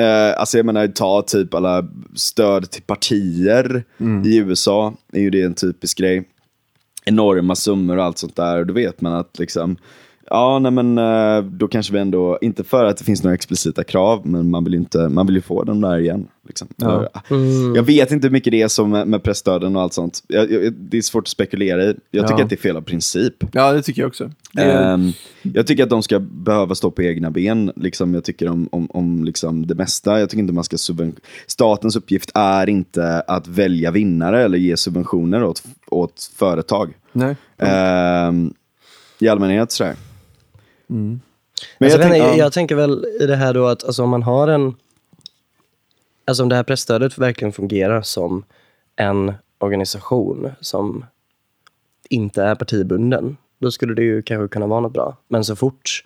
eh, alltså jag menar ta typ alla stöd till partier i USA, är ju det en typisk grej. Enorma summor och allt sånt där. Och då vet man att liksom, ja nej men eh, då kanske vi ändå, inte för att det finns några explicita krav, men man vill ju, inte, man vill ju få dem där igen. Liksom. Ja. Eller, Jag vet inte hur mycket det är som med, med pressstöden och allt sånt. Jag, jag, det är svårt att spekulera i. Jag tycker Ja. att det är fel av princip. Ja, det tycker jag också. Ehm, jag tycker att de ska behöva stå på egna ben. Liksom, jag tycker om, om, om liksom det mesta. Jag tycker inte man ska Statens uppgift är inte att välja vinnare eller ge subventioner åt, åt företag. nej. Ehm, I allmänhet sådär. Men Alltså, jag, tänk- jag, ja. jag tänker väl i det här då att alltså, om man har en... Alltså om det här pressstödet verkligen fungerar som en organisation som inte är partibunden, då skulle det ju kanske kunna vara något bra. Men så fort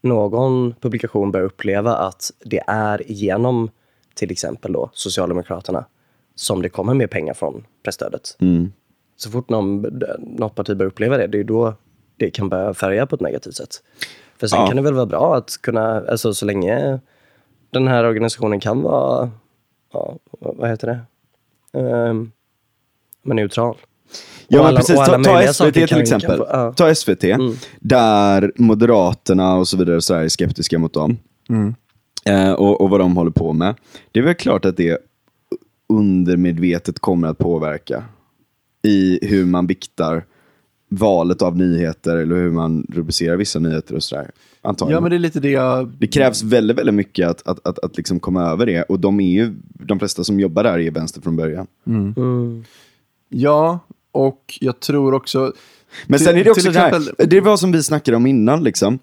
någon publikation börjar uppleva att det är genom till exempel då Socialdemokraterna som det kommer mer pengar från pressstödet. Mm. Så fort någon, något parti börjar uppleva det, det är då det kan börja färga på ett negativt sätt. För sen Ja. kan det väl vara bra att kunna, alltså så länge den här organisationen kan vara, ja, vad heter det, um, men neutral. Ja, alla- precis. Ta, ta SVT till kan- exempel. kan ja. Ta SVT, där Moderaterna och så vidare så är skeptiska mot dem. Eh, och, och vad de håller på med. Det är väl klart att det undermedvetet kommer att påverka i hur man viktar valet av nyheter eller hur man rubricerar vissa nyheter och sådär. Antagligen. Ja, men det är lite det jag... Det krävs väldigt, väldigt mycket att, att, att, att liksom komma över det. Och de är ju, de flesta som jobbar där är vänster från början. Mm. Ja, och jag tror också... Men Till- sen är det också det här, exempel- det var som vi snackade om innan liksom.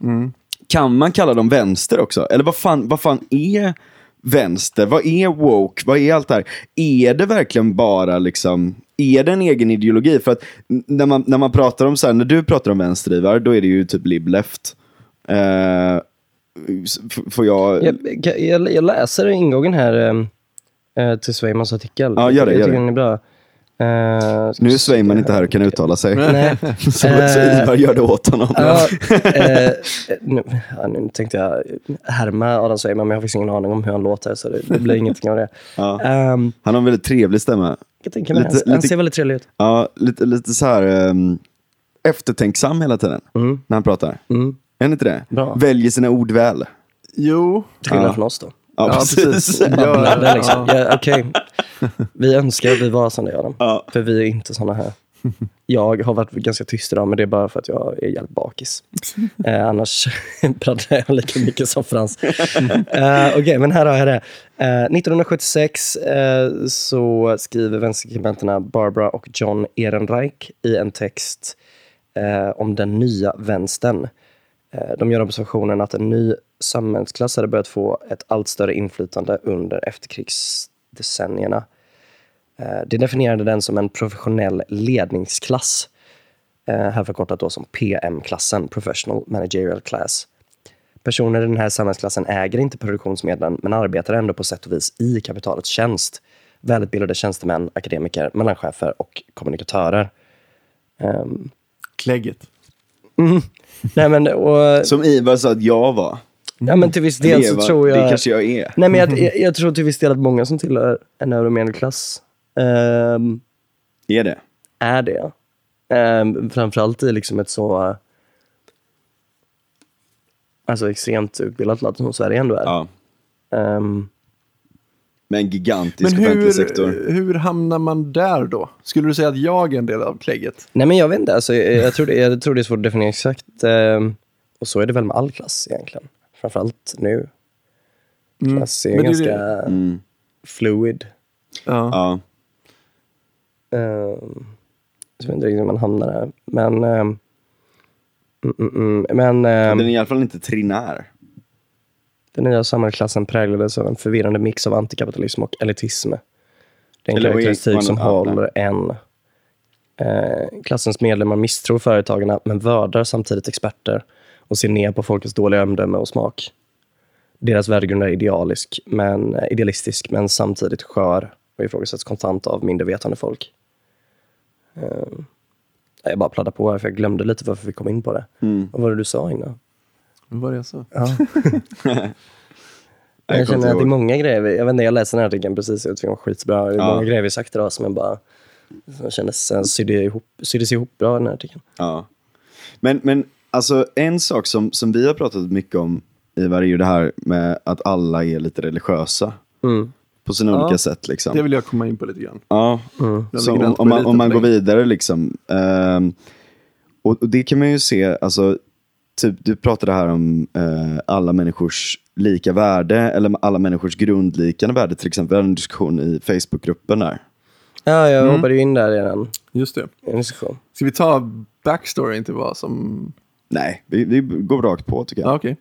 Kan man kalla dem vänster också? Eller vad fan, vad fan är vänster? Vad är woke? Vad är allt det här? Är det verkligen bara liksom, är det en egen ideologi? För att när man, när man pratar om så här, när du pratar om vänster då är det ju typ lib-left. Eh, får jag... Jag, jag, jag läser ingången här eh, till Sveimans artikel. Ja, gör det, jag gör tycker det. den är bra. Ska Nu är Svejman inte här och kan uttala sig. Nej. så, så Eh, Ivar gör det åt honom. Ja, eh, nu, ja, nu tänkte jag härma Adam Svejman, men jag har faktiskt ingen aning om hur han låter, så det, det blir ingenting av det. Ehm, Han har en väldigt trevlig stämma. Jag tänker mig, Lite- han, han lite- ser väldigt trevlig ut. Ja, lite, lite så här um, eftertänksam hela tiden Mm. när han pratar. Mm. Är han inte det? Bra. Väljer sina ord väl. Jo, Till skillnad Ja. från oss då. Ja, Ja, precis. precis. Babblade liksom. ja. Ja, okej. Vi önskar att vi var som det Adam. Ja. För vi är inte såna här. Jag har varit ganska tyst idag, men det är bara för att jag är jävligt bakis. Eh, annars pratar jag lika mycket som Frans. Eh, Okej, men här har jag det. Eh, 1976 eh, så skriver vänsterskribenterna Barbara och John Ehrenreich i en text eh, om den nya vänstern. Eh, de gör observationen att en ny samhällsklass hade börjat få ett allt större inflytande under efterkrigsdecennierna. Eh, Det definierade den som en professionell ledningsklass. Eh, Här förkortat då som PM-klassen, Professional Managerial Class. Personer i den här samhällsklassen äger inte produktionsmedlen men arbetar ändå på sätt och vis i kapitalets tjänst. Välutbildade tjänstemän, akademiker, mellanchefer och kommunikatörer. Ehm, klägget. nej men, och, Som Ivar sa att jag var. ja, men till viss del så tror jag... Det kanske jag är. Nej, men jag, jag, jag tror till viss del att många som tillhör en övre ehm, Är det? är det. Um, framförallt i liksom ett så alltså extremt utbildat land som Sverige ändå är. Ja. Ehm, Med en gigantisk Men offentlig hur, sektor. hur hamnar man där då? Skulle du säga att jag är en del av klägget? nej men jag vet inte, alltså, jag, jag, tror det, jag tror det är svårt att definiera exakt. ehm, och så är det väl med all klass egentligen. Framförallt nu. Klass är Men ganska det- Mm. fluid. Ja. Ja. Um, så jag vet inte riktigt hur man hamnar där. Men, ehm, mm, mm, mm, men ehm, Den är i alla fall inte trinär. Den nya samhällsklassen präglades av en förvirrande mix av antikapitalism och elitism. Det är en Eller karaktäristik som håller en. Eh, klassens medlemmar misstror företagarna men värdar samtidigt experter och ser ner på folkets dåliga omdöme och smak. Deras värdegrund är idealisk, men, eh, idealistisk men samtidigt skör och ifrågasätts konstant av mindre vetande folk. Eh, jag bara pladdar på här för jag glömde lite varför vi kom in på det. Mm. Vad var det du sa innan? Vad var det jag sa? Ja. Jag Jag känner att det är många grejer, jag vet inte, jag läste den här artikeln precis, jag tycker den var skitbra. Det är Ja. många grejer vi sagt idag som jag bara, som kändes, sen sydde ihop, syddes ihop bra i den här artikeln. Ja. Men, men alltså en sak som, som vi har pratat mycket om, Ivar, är ju det här med att alla är lite religiösa. Mm. På sina Ja. olika sätt liksom. Det vill jag komma in på lite grann. Ja, Mm. Om, om, man, om man går vidare liksom. ehm, och, och det kan man ju se, alltså, typ, du pratade här om eh, alla människors lika värde, eller alla människors grundlikande värde till exempel. Vi hade en diskussion i Facebookgruppen där. Ja, jag Mm. hoppade ju in där den Just det. en diskussion. Ska vi ta backstoryn till vad som... Nej, vi, vi går rakt på tycker jag. Ja, okej.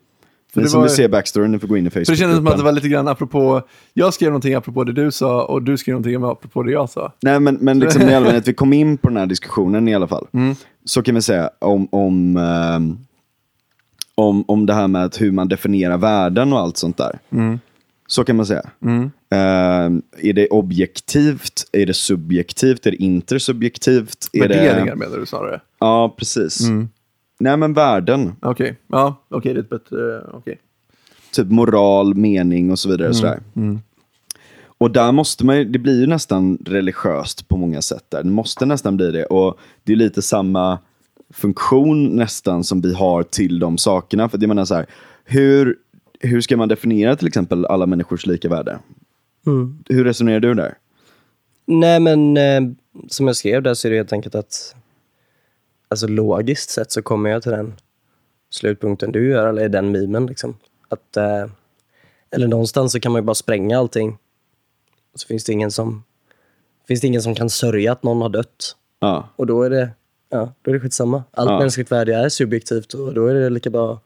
För Ni det som vill se backstoryn, ni får gå in i För det kändes som att det var lite grann apropå... Jag skrev någonting apropå det du sa och du skrev någonting apropå det jag sa. Nej, men, men liksom i allmänhet, vi kom in på den här diskussionen i alla fall. Mm. Så kan vi säga om, om, ehm, om, om det här med att hur man definierar värden och allt sånt där. Mm. Så kan man säga. Ehm, är det objektivt? Är det subjektivt? Är det intersubjektivt? Är Värderingar det... menar du snarare? Ja, precis. Mm. Nej, men värden. Okej, ja, okej, det är ett bättre... Okej. Typ moral, mening och så vidare. Och, sådär. Mm. och där måste man ju, det blir ju nästan religiöst på många sätt. Där. Det måste nästan bli det. Och det är lite samma funktion nästan som vi har till de sakerna. För det menar så här, hur, hur ska man definiera till exempel alla människors lika värde? Hur resonerar du där? Nej, men eh, som jag skrev där så är det helt enkelt att alltså logiskt sett så kommer jag till den slutpunkten du gör, eller den mimen liksom. Att, eh, eller någonstans så kan man ju bara spränga allting. Så finns det ingen som, finns det ingen som kan sörja att någon har dött. Ja, Och då är det, ja, då är det skitsamma. Allt Ja. mänskligt värde är subjektivt och då är det lika bra.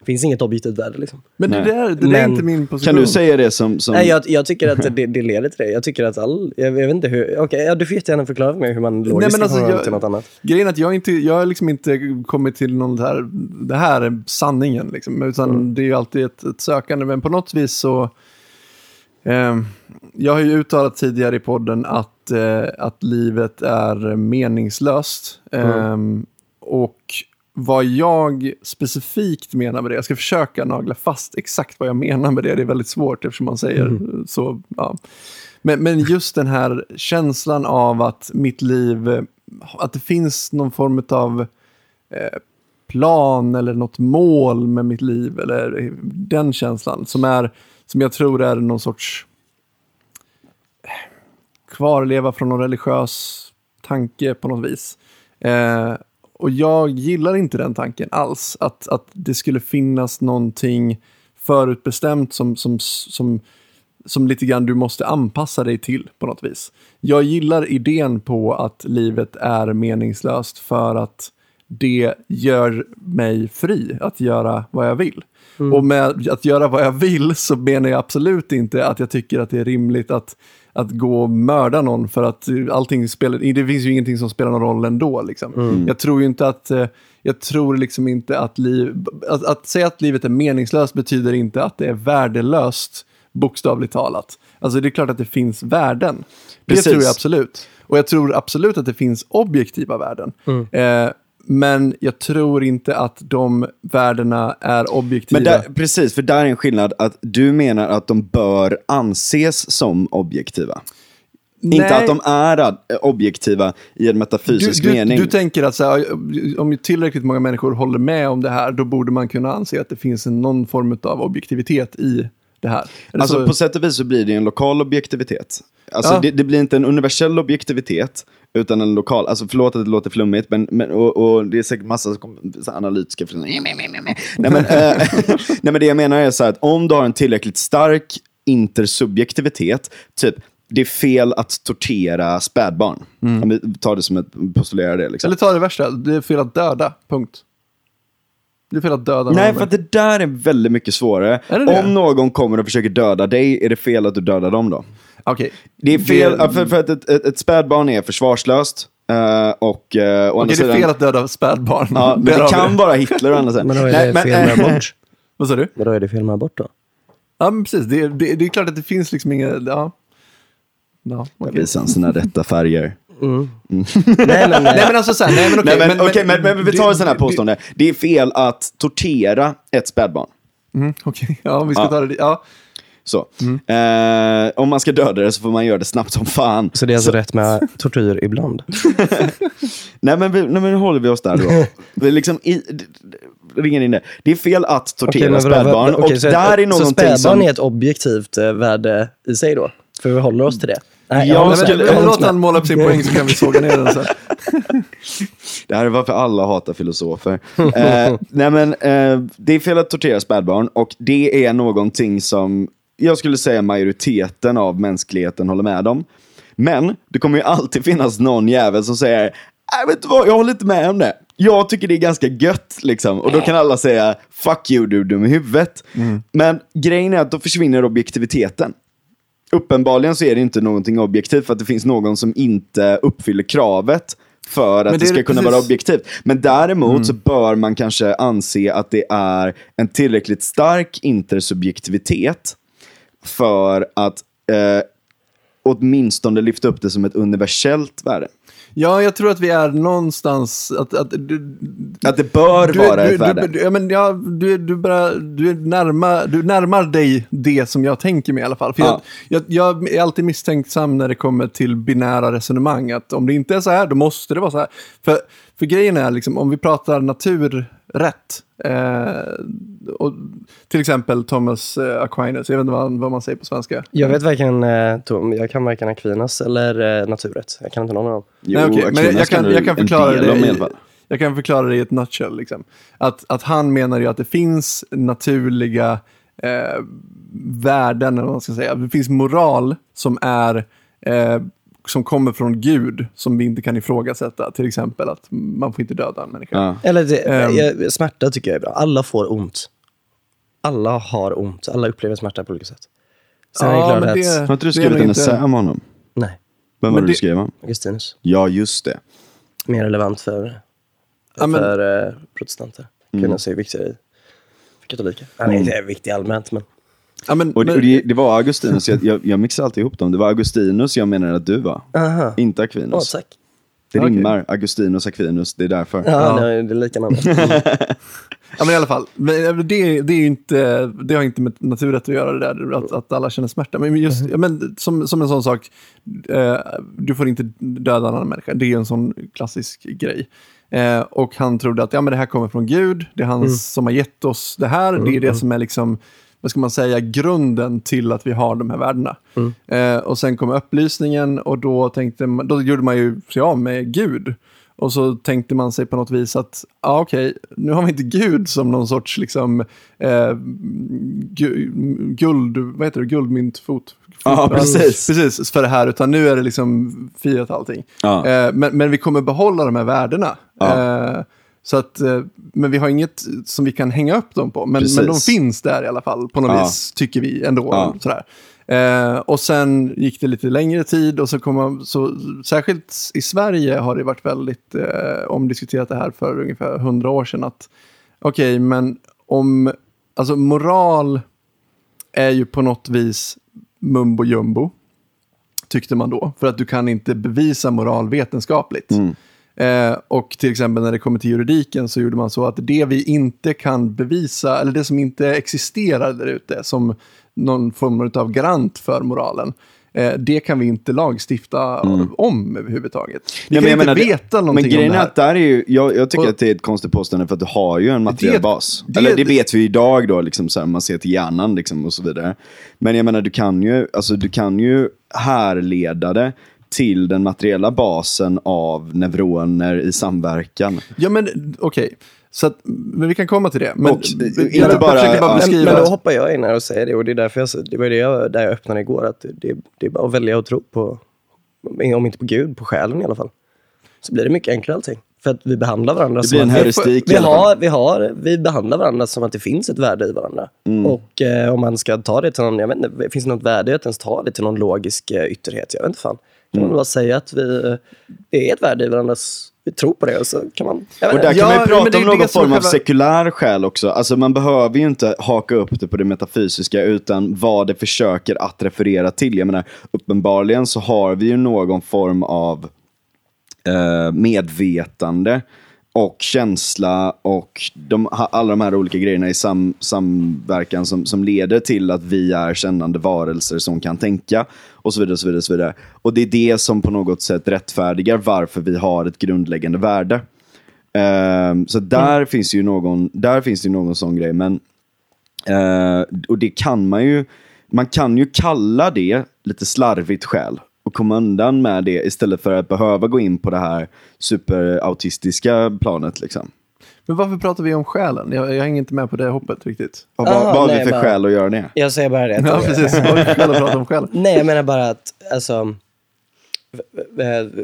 Det finns inget objektivt värde liksom. Men det Nej. där, det där är Men- inte min position. kan du säga det som... som Nej, jag, jag tycker att det, det leder till det. Jag tycker att all, jag, jag vet inte hur, okej, ja, du får jättegärna förklara för mig hur man logiskt men alltså, jag- till något annat. Grejen är att jag, inte, jag har liksom inte kommit till någon här, det här är sanningen, liksom, utan Mm. det är ju alltid ett, ett sökande. Men på något vis så, ehm, jag har ju uttalat tidigare i podden att, eh, att livet är meningslöst. Mm. Ehm, och vad jag specifikt menar med det, jag ska försöka nagla fast exakt vad jag menar med det, det är väldigt svårt eftersom man säger Mm. så. Ja. Men, men just den här känslan av att mitt liv, att det finns någon form av eh, plan eller något mål med mitt liv, eller den känslan som, är, som jag tror är någon sorts eh, kvarleva från någon religiös tanke på något vis. Eh, och jag gillar inte den tanken alls, att, att det skulle finnas någonting förutbestämt som, som, som som lite grann du måste anpassa dig till på något vis. Jag gillar idén på att livet är meningslöst för att det gör mig fri att göra vad jag vill. Och med att göra vad jag vill så menar jag absolut inte att jag tycker att det är rimligt att, att gå och mörda någon för att allting spelar, det finns ju ingenting som spelar någon roll ändå. Liksom. Jag tror ju inte att, eh, jag tror liksom inte att liv, att, att säga att livet är meningslöst betyder inte att det är värdelöst bokstavligt talat. Alltså det är klart att det finns värden. Det Precis. tror jag absolut. Och jag tror absolut att det finns objektiva värden. Eh, men jag tror inte att de värdena är objektiva. Men där, precis, för där är en skillnad att du menar att de bör anses som objektiva. Inte Nej. att de är objektiva i en metafysisk du, du, mening. du tänker att så här, om tillräckligt många människor håller med om det här, då borde man kunna anse att det finns någon form av objektivitet i det här. Alltså så- på sätt och vis så blir det en lokal objektivitet. Alltså Ja. det, det blir inte en universell objektivitet, utan en lokal. Alltså förlåt att det låter flummigt, men, men, och, och det är säkert massa så analytiska... Nej men, eh, nej men det jag menar är så här att om du har en tillräckligt stark intersubjektivitet, typ det är fel att tortera spädbarn. Om vi tar det som ett postulerar det. Liksom. Eller ta det värsta, det är fel att döda, punkt. Är fel att döda någon. Nej, för att det där är väldigt mycket svårare. Är det det? Om någon kommer och försöker döda dig, är det fel att du dödar dem då? Okej. Det är fel, Det- för, för att ett, ett, ett spädbarn är försvarslöst. eh, och uh, å andra Okej, det är sidan... fel att döda spädbarn. Ja, men Där det har vi kan vara Hitler å andra sidan. Men då är Nej, det men, fel med abort. Vad sa du? Men då är det fel med abort då. Ja, men precis. Det, det, det är klart att det finns liksom inga... Ja. Ja, okej. Visa sina rätta färger. Nej, men, Nej, men alltså så här, nej, men okej. Nej, men, okej, men, men, vi tar en sån här påstående. Det är fel att tortera ett spädbarn. Mm, okej, ja, vi ska Ja. ta det. Ja. Så. Mm. Eh, om man ska döda det så får man göra det snabbt som fan. så det är alltså rätt med tortyr ibland? Nej men, vi, nej, men nu håller vi oss där då. vi liksom i, ringer in det. Det är fel att tortera vadå, spädbarn. okej, och så, där är Så spädbarn som... är ett objektivt eh, värde i sig då? För vi håller oss till det? Nej, Ja, håller Nej, med. men, skulle- men, låt han måla upp sin poäng så kan vi såga ner den sen. Det här är varför alla hatar filosofer. eh, nej men, eh, det är fel att tortera spädbarn och det är någonting som jag skulle säga majoriteten av mänskligheten håller med om. Men det kommer ju alltid finnas någon jävel som säger Nej, vet du vad, jag håller inte med om det. Jag tycker det är ganska gött, liksom. Och då kan alla säga, fuck you, du dum i huvudet. Men grejen är att då försvinner objektiviteten. Uppenbarligen så är det inte någonting objektivt för att det finns någon som inte uppfyller kravet för att det, det ska det kunna precis- vara objektivt. Men däremot så bör man kanske anse att det är en tillräckligt stark intersubjektivitet för att eh, åtminstone lyfta upp det som ett universellt värde. Ja, jag tror att vi är någonstans... Att, att, du, Att det bör du, vara du, ett värde. Du, ja, men, ja, du, du, bara, du, är närma, du närmar dig det som jag tänker mig i alla fall. För Ja. jag, jag, jag är alltid misstänksam när det kommer till binära resonemang. Att om det inte är så här, då måste det vara så här. För, för grejen är, liksom, om vi pratar naturrätt. Eh, och, till exempel Thomas eh, Aquinas, jag vet inte vad, vad man säger på svenska. Jag vet varken, eh, Tom, jag kan varken Aquinas eller eh, naturrätt. Jag kan inte någon av dem. Jo, Nej, okej, men Aquinas jag kan, jag kan förklara det i jag kan förklara det i ett nutshell. Liksom. Att, att han menar ju att det finns naturliga eh, värden, eller vad man ska säga. Det finns moral som är eh, som kommer från Gud, som vi inte kan ifrågasätta. Till exempel att man får inte döda en människa. Ja. Eller det, jag, smärta tycker jag är bra. Alla får ont. Alla har ont. Alla upplever smärta på olika sätt. Sen är det klart att... Har inte du det skrivit en essä om honom? Nej, Vem var det du det- skrev om? Augustinus. Ja, just det. Mer relevant för, Ja, men- för eh, protestanter. Aquinas är viktigare i- för katoliker. Han är inte viktig allmänt, men... Ja, men, Och det, men, och det, det var Augustinus, jag, jag, jag mixar alltid ihop dem. Det var Augustinus jag menade att du var. Aha. Inte Aquinas. tack. det Okej. rimmar, Augustinus, Aquinas, det är därför. Ja, Ja. Det, är, det är lika namn. Ja, men i alla fall. Men Det, det, är ju inte, det har inte med naturrätt att göra, det där, att, att alla känner smärta. Men, just, ja, men som, som en sån sak, eh, du får inte döda en annan människa. Det är en sån klassisk grej. Eh, och han trodde att ja, men det här kommer från Gud, det är han som har gett oss det här. Det är det som är liksom, vad ska man säga, grunden till att vi har de här värdena. Eh, och sen kom upplysningen och då, tänkte man, då gjorde man ju sig av med Gud. Och så tänkte man sig på något vis att, ja okej, nu har vi inte Gud som någon sorts liksom eh, gu, guld, vad heter det, guldmyntfot. Ja, precis. Precis, för det här, utan nu är det liksom fiat allting. Ja. Eh, men, men vi kommer behålla de här värdena. Ja. Eh, så att, eh, men vi har inget som vi kan hänga upp dem på. Men, men de finns där i alla fall, på något Ja. vis, tycker vi ändå. Ja. Sådär. Eh, och sen gick det lite längre tid och så kom man, så, särskilt i Sverige har det varit väldigt eh, omdiskuterat det här för ungefär hundra år sedan. att Okej, men om, alltså moral är ju på något vis mumbo jumbo, tyckte man då. För att du kan inte bevisa moral vetenskapligt. Eh, och till exempel när det kommer till juridiken så gjorde man så att det vi inte kan bevisa, eller det som inte existerar där ute som någon form av garant för moralen, eh, det kan vi inte lagstifta om överhuvudtaget. Vi Ja, kan men inte menar, det- veta någonting Men grejen om det är här. att där är ju, jag, jag tycker Och- att det är ett konstigt påstående för att du har ju en materiell Det- bas. det- Eller det vet vi idag då, liksom, så här, man ser till hjärnan liksom, och så vidare. Men jag menar, du kan ju, alltså, du kan ju härleda det till den materiella basen av neuroner i samverkan. Ja, men okej. Så att, men vi kan komma till det. Men, Och, jag inte bara- försöker bara ja. Men, beskriva... men då hoppar jag in här och säger det. Och det är därför jag, det var det jag, där jag öppnade igår. Att det, det är bara att välja att tro på, om inte på Gud, på själen i alla fall. Så blir det mycket enklare allting. För att vi behandlar varandra Det som blir en att vi- heuristik vi fall. har, vi, har, vi behandlar varandra som att det finns ett värde i varandra. Mm. Och eh, om man ska ta det till någon, jag vet inte, finns det något värde i att ens ta det till någon logisk eh, ytterlighet? Jag vet inte fan. Kan Mm. man bara säga att vi, det är ett värde i varandras, vi tror på det och så kan man, Och där kan Ja, man ju men prata det är om någon form av själva- sekulär skäl också. Alltså man behöver ju inte haka upp det på det metafysiska utan vad det försöker att referera till. Jag menar, uppenbarligen så har vi ju någon form av eh, medvetande och känsla och de, alla de här olika grejerna i sam, samverkan som, som leder till att vi är kännande varelser som kan tänka och så vidare. Och, så vidare, och, så vidare. och det är det som på något sätt rättfärdigar varför vi har ett grundläggande värde. Ehm, så där, finns ju någon, där finns det ju någon sån grej. Men, eh, och det kan man ju, man kan ju kalla det lite slarvigt skäl och komma undan med det istället för att behöva gå in på det här superautistiska planet. Liksom. Men varför pratar vi om själen? Jag, jag hänger inte med på det hoppet riktigt. Och vad, har vi nej, för bara- skäl att göra det? Jag säger bara det. Ja, precis. Vad har vi för skäl att prata om själen? Nej, jag menar bara att, alltså,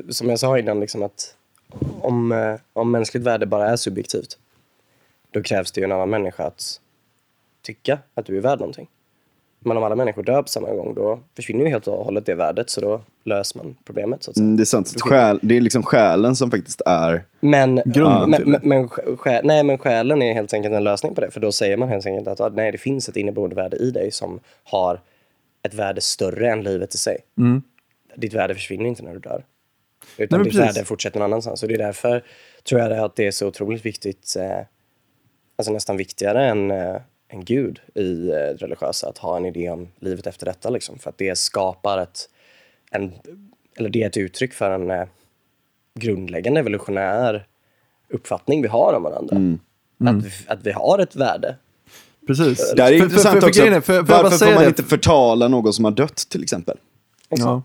som jag sa innan, liksom att om, eh, om mänskligt värde bara är subjektivt, då krävs det ju en annan människa att tycka att du är värd någonting. Men om alla människor dör på samma gång, då försvinner ju helt och hållet det värdet, så då löser man problemet. Så. Mm, det är sant. Själ, det är liksom själen som faktiskt är... Men, Grunden men, till men, men, sjä- nej, men själen är helt enkelt en lösning på det. För då säger man helt enkelt att ah, nej, det finns ett inneboende värde i dig som har ett värde större än livet i sig. Ditt värde försvinner inte när du dör. Utan men ditt precis. värde fortsätter någon annanstans. Och det är därför tror jag det att det är så otroligt viktigt, eh, alltså nästan viktigare än, eh, än Gud i eh, det religiösa, att ha en idé om livet efter detta. Liksom. För att det skapar ett, en, eller det är ett uttryck för en eh, grundläggande evolutionär uppfattning vi har om varandra. Att, vi, att vi har ett värde. Precis. Det är för- intressant för- för också. grejen för- Varför får man det? inte förtala någon som har dött till exempel? Ja.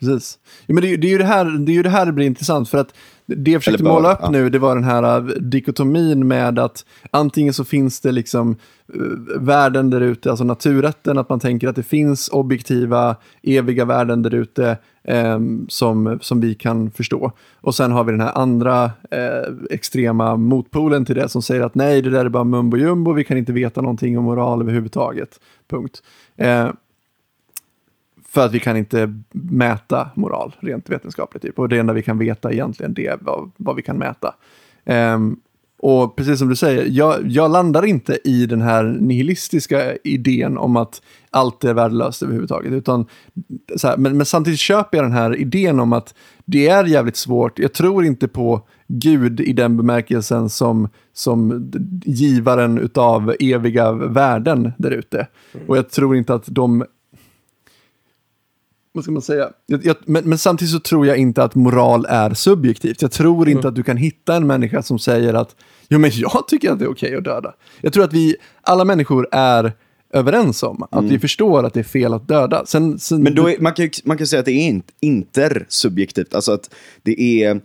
Precis. Ja, men det, är ju- det, är ju det, här, det är ju det här det blir intressant. För att det jag försökte bör, måla upp ja. nu, det var den här uh, dikotomin med att antingen så finns det liksom uh, värden där ute, alltså naturrätten, att man tänker att det finns objektiva, eviga värden där ute ehm, som, som vi kan förstå. Och sen har vi den här andra eh, extrema motpolen till det som säger att nej, det där är bara mumbo jumbo, vi kan inte veta någonting om moral överhuvudtaget. Punkt. Eh, för att vi kan inte mäta moral rent vetenskapligt. Typ. Och det enda vi kan veta egentligen det är vad, vad vi kan mäta. Um, och precis som du säger, jag, jag landar inte i den här nihilistiska idén om att allt är värdelöst överhuvudtaget. Utan, så här, men, men samtidigt köper jag den här idén om att det är jävligt svårt. Jag tror inte på Gud i den bemärkelsen som, som givaren utav eviga värden där ute. Och jag tror inte att de vad ska man säga? Jag, jag, men, men samtidigt så tror jag inte att moral är subjektivt. Jag tror inte att du kan hitta en människa som säger att jo, men jag tycker att det är okej att döda. Jag tror att vi, alla människor är överens om att vi förstår att det är fel att döda. Sen, sen, Men då är, man, kan, ju- man kan säga att det är inte intersubjektivt, alltså att det är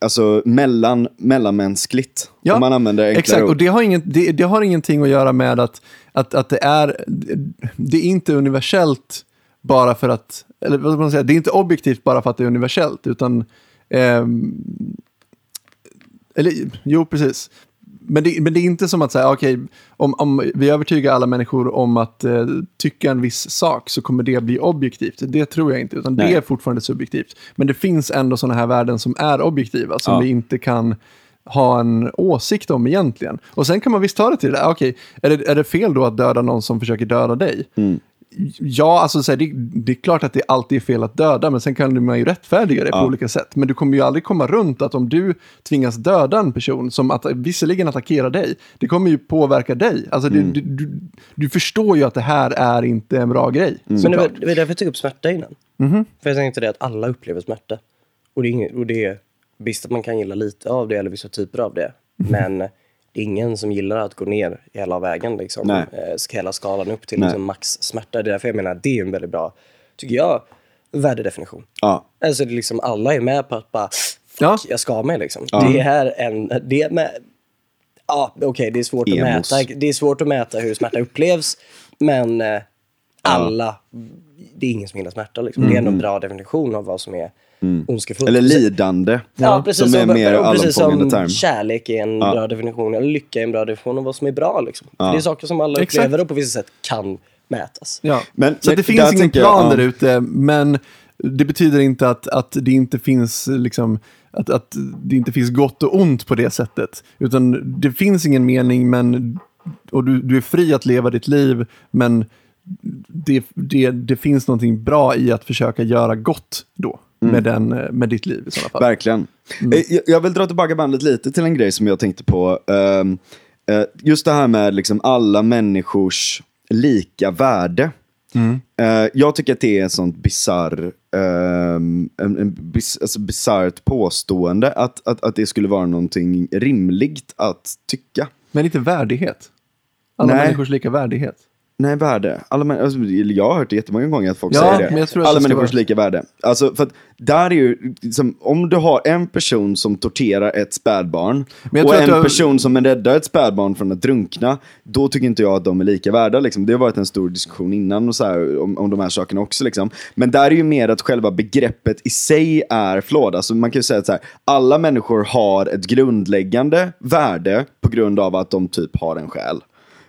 alltså, mellan, mellanmänskligt. Ja, om man använder enklare Exakt, och ord. det har, ingen, det, det har ingenting att göra med att, att, att det är, det är inte universellt bara för att, eller vad ska man säga, det är inte objektivt bara för att det är universellt, utan, ehm, eller jo precis. Men det, men det är inte som att säga, okej, om, om vi övertygar alla människor om att eh, tycka en viss sak så kommer det bli objektivt. Det tror jag inte, utan Nej. det är fortfarande subjektivt. Men det finns ändå sådana här värden som är objektiva, som Ja. vi inte kan ha en åsikt om egentligen. Och sen kan man visst ta det till det där, okej, är, det, är det fel då att döda någon som försöker döda dig? Ja, alltså så här, det, det är klart att det alltid är fel att döda, men sen kan man ju rättfärdiga det på Ja. olika sätt. Men du kommer ju aldrig komma runt att om du tvingas döda en person som att, visserligen attackerar dig, det kommer ju påverka dig. Alltså du, du, du, du förstår ju att det här är inte en bra grej. Men det var, det var därför jag tog upp smärta innan. Mhm. För jag tänkte det att alla upplever smärta. Och det, är inget, och det är visst att man kan gilla lite av det eller vissa typer av det. Mhm. Men det är ingen som gillar att gå ner hela vägen, liksom. Eh, hela skalan upp till Nej. liksom, max smärta. Det är därför jag menar att det är en väldigt bra, tycker jag, värdedefinition. Ja. Alltså det är liksom alla är med på att bara, fuck, Ja. jag ska med liksom. Det är en, det är med, ja okej det är svårt Emos. att mäta, det är svårt att mäta hur smärta upplevs, men eh, alla, det är ingen som gillar smärta liksom. Det är ändå en bra definition av vad som är ondskefullt. Eller lidande. Ja, precis. Som är som, mer och precis allomfångande som term. kärlek är en bra definition, eller lycka är en bra definition av vad som är bra. Liksom. För Det är saker som alla Exakt. upplever och på vissa sätt kan mätas. Ja. Men- så det där finns ingen jag, plan ja. där ute, men det betyder inte att, att det inte finns liksom att, att det inte finns gott och ont på det sättet. Utan det finns ingen mening, men och du, du är fri att leva ditt liv, men det, det, det finns någonting bra i att försöka göra gott då Mm. med, den, eh, med ditt liv i sådana fall. Verkligen. Eh, Jag, vill dra tillbaka bandet lite till en grej som jag tänkte på. Ehm, eh, just det här med liksom alla människors lika värde. Eh, jag tycker att det är ett sånt bisarr, ehm, en, bis, alltså bisarrt påstående att, att, att det skulle vara någonting rimligt att tycka. Men inte värdighet. Alla Nej. människors lika värdighet. Nej, värde. Alla män- alltså, jag har hört det jättemånga gånger att folk Ja, säger det. jag Alla det ska människors lika värde. Alltså, för att där är ju, liksom, om du har en person som torterar ett spädbarn jag och en du- person som räddar ett spädbarn från att drunkna, då tycker inte jag att de är lika värda. Liksom. Det har varit en stor diskussion innan och så här, om, om de här sakerna också. Liksom. Men där är ju mer att själva begreppet i sig är flawed. Alltså, man kan ju säga att så här, alla människor har ett grundläggande värde på grund av att de typ har en själ.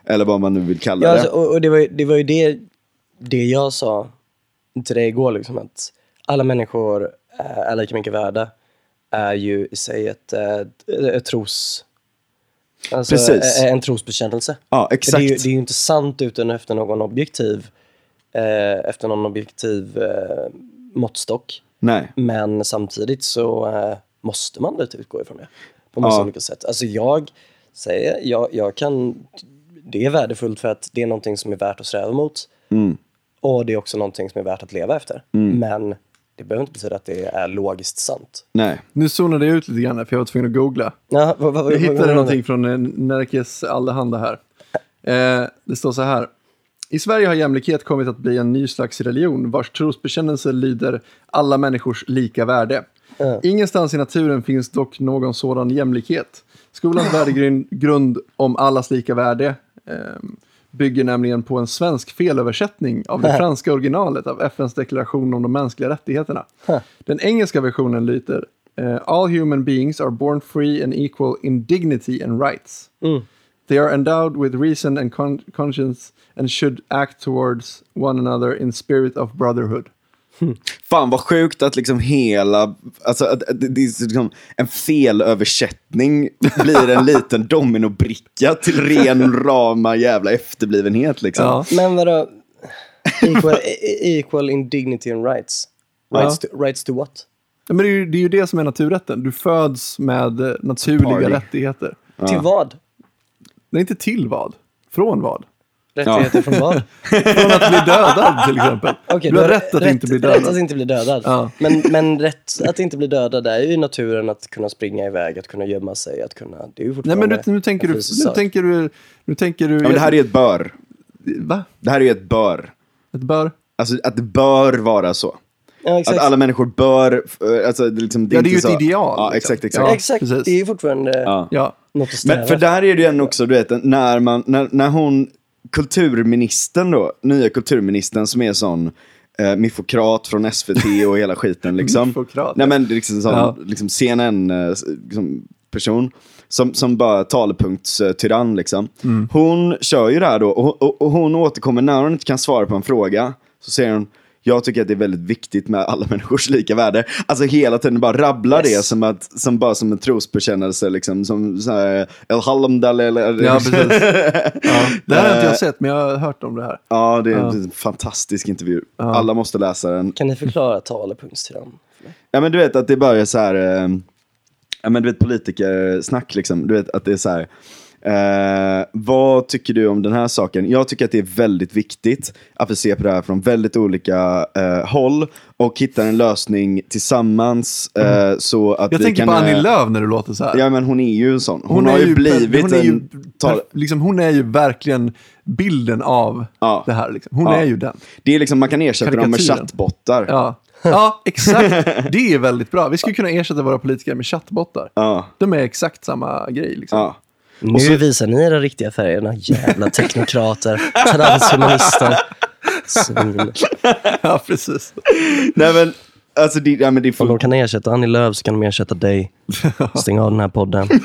Eller vad man nu vill kalla Ja, det. alltså, och, och det var ju det, var ju det, det jag sa till dig igår, liksom, att alla människor eh, är lika mycket värda, är ju i sig ett, eh, ett tros... Alltså, Precis. eh, en trosbekännelse. Ja, För Det är, ju, exakt. det är ju inte sant utan efter någon objektiv, eh, efter någon objektiv eh, måttstock. Nej. Men samtidigt så eh, måste man lite utgå ifrån det. På massa Ja. olika sätt. Alltså jag säger, jag, jag kan, det är värdefullt för att det är någonting som är värt att sträva mot. Mm. Och det är också någonting som är värt att leva efter. Men det behöver inte betyda att det är logiskt sant. Nej. Nu zonade jag ut lite grann för jag var tvungen att googla. Ja, vad, vad, Jag hittade vad- någonting från eh, Nerikes Allehanda här. Eh, det står så här. I Sverige har jämlikhet kommit att bli en ny slags religion vars trosbekännelse lyder alla människors lika värde. Ingenstans i naturen finns dock någon sådan jämlikhet. Skolans värdegrund grund om allas lika värde bygger nämligen på en svensk felöversättning av det franska originalet av FNs deklaration om de mänskliga rättigheterna. Den engelska versionen lyder eh, All human beings are born free and equal in dignity and rights. They are endowed with reason and con- conscience and should act towards one another in spirit of brotherhood. Fan vad sjukt att liksom hela, alltså att, att det är liksom en felöversättning blir en liten dominobricka till ren rama jävla efterblivenhet liksom. Ja. Men vadå? Equal, equal in dignity and rights. Rights, to, rights to what? Ja, Men det är, ju, det är ju det som är naturrätten. Du föds med naturliga Party. rättigheter. Till vad? Nej, inte till vad. Från vad? Rättigheter från vad? Från att bli dödad till exempel. Okej, du har rätt att inte bli Rätt att dödad. inte bli dödad. Ja. Men, men rätt att inte bli dödad är ju i naturen att kunna springa iväg, att kunna gömma sig, att kunna... Det är ju Nej, fortfarande men du, nu tänker du... Nu tänker du... Nu tänker du Ja, men det här är ett bör. Va? Det här är ju ett bör. Ett bör? Alltså att det bör vara så. Ja, exakt. Att alla människor bör, eh, alltså det är liksom, det Ja, det är ju så. ett ideal, Ja, liksom. exakt, exakt. Ja. exakt. precis. Det är ju fortfarande Ja. Ja. något att sträva Men för där är det ju också, du vet, när man, när, när hon, kulturministern då, nya kulturministern som är sån eh, miffokrat från SVT och hela skiten liksom. Miffokrat, Nej men liksom sån, Ja. liksom CNN eh, liksom, person. Som, som bara talepunktstyrann liksom. Mm. Hon kör ju det här då och, och, och hon återkommer när hon inte kan svara på en fråga. Så säger hon, jag tycker att det är väldigt viktigt med alla människors lika värde. Alltså hela tiden bara rabblar Yes. det som, att, som bara som en trosbekännelse. Liksom, som El Hallamdal eller... Ja, precis. Ja. Det här har inte jag sett, men jag har hört om det här. Ja, det är en fantastisk intervju. Alla måste läsa den. Kan ni förklara talepunktstyrann? för mig? Ja, men du vet att det bara är så här, eh, ja men du vet politikersnack liksom. Du vet att det är så här, eh, vad tycker du om den här saken? Jag tycker att det är väldigt viktigt att vi ser på det här från väldigt olika eh, håll och hittar en lösning tillsammans eh, så att Jag vi tänker kan... på Annie eh, Lööf när du låter så här. Ja, men hon är ju en sån. Hon, har är ju blivit hon är ju, en... liksom, hon är ju verkligen bilden av Ja. det här. Liksom. Hon Ja. är ju den. Det är liksom, man kan ersätta dem med chattbottar. Ja. ja, exakt. Det är väldigt bra. Vi skulle kunna ersätta våra politiker med chattbottar. Ja. De är exakt samma grej. Liksom. Nu visar ni era riktiga färgerna, jävla teknokrater, transhumanister. Svin. Ja, precis. Nej, men, Alltså, det, ja, men det är Om de kan ersätta Annie Lööf så kan de ersätta dig. Stäng av den här podden. The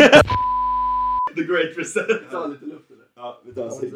great reset. Ta lite luft eller? Ja, vi tar en cigg.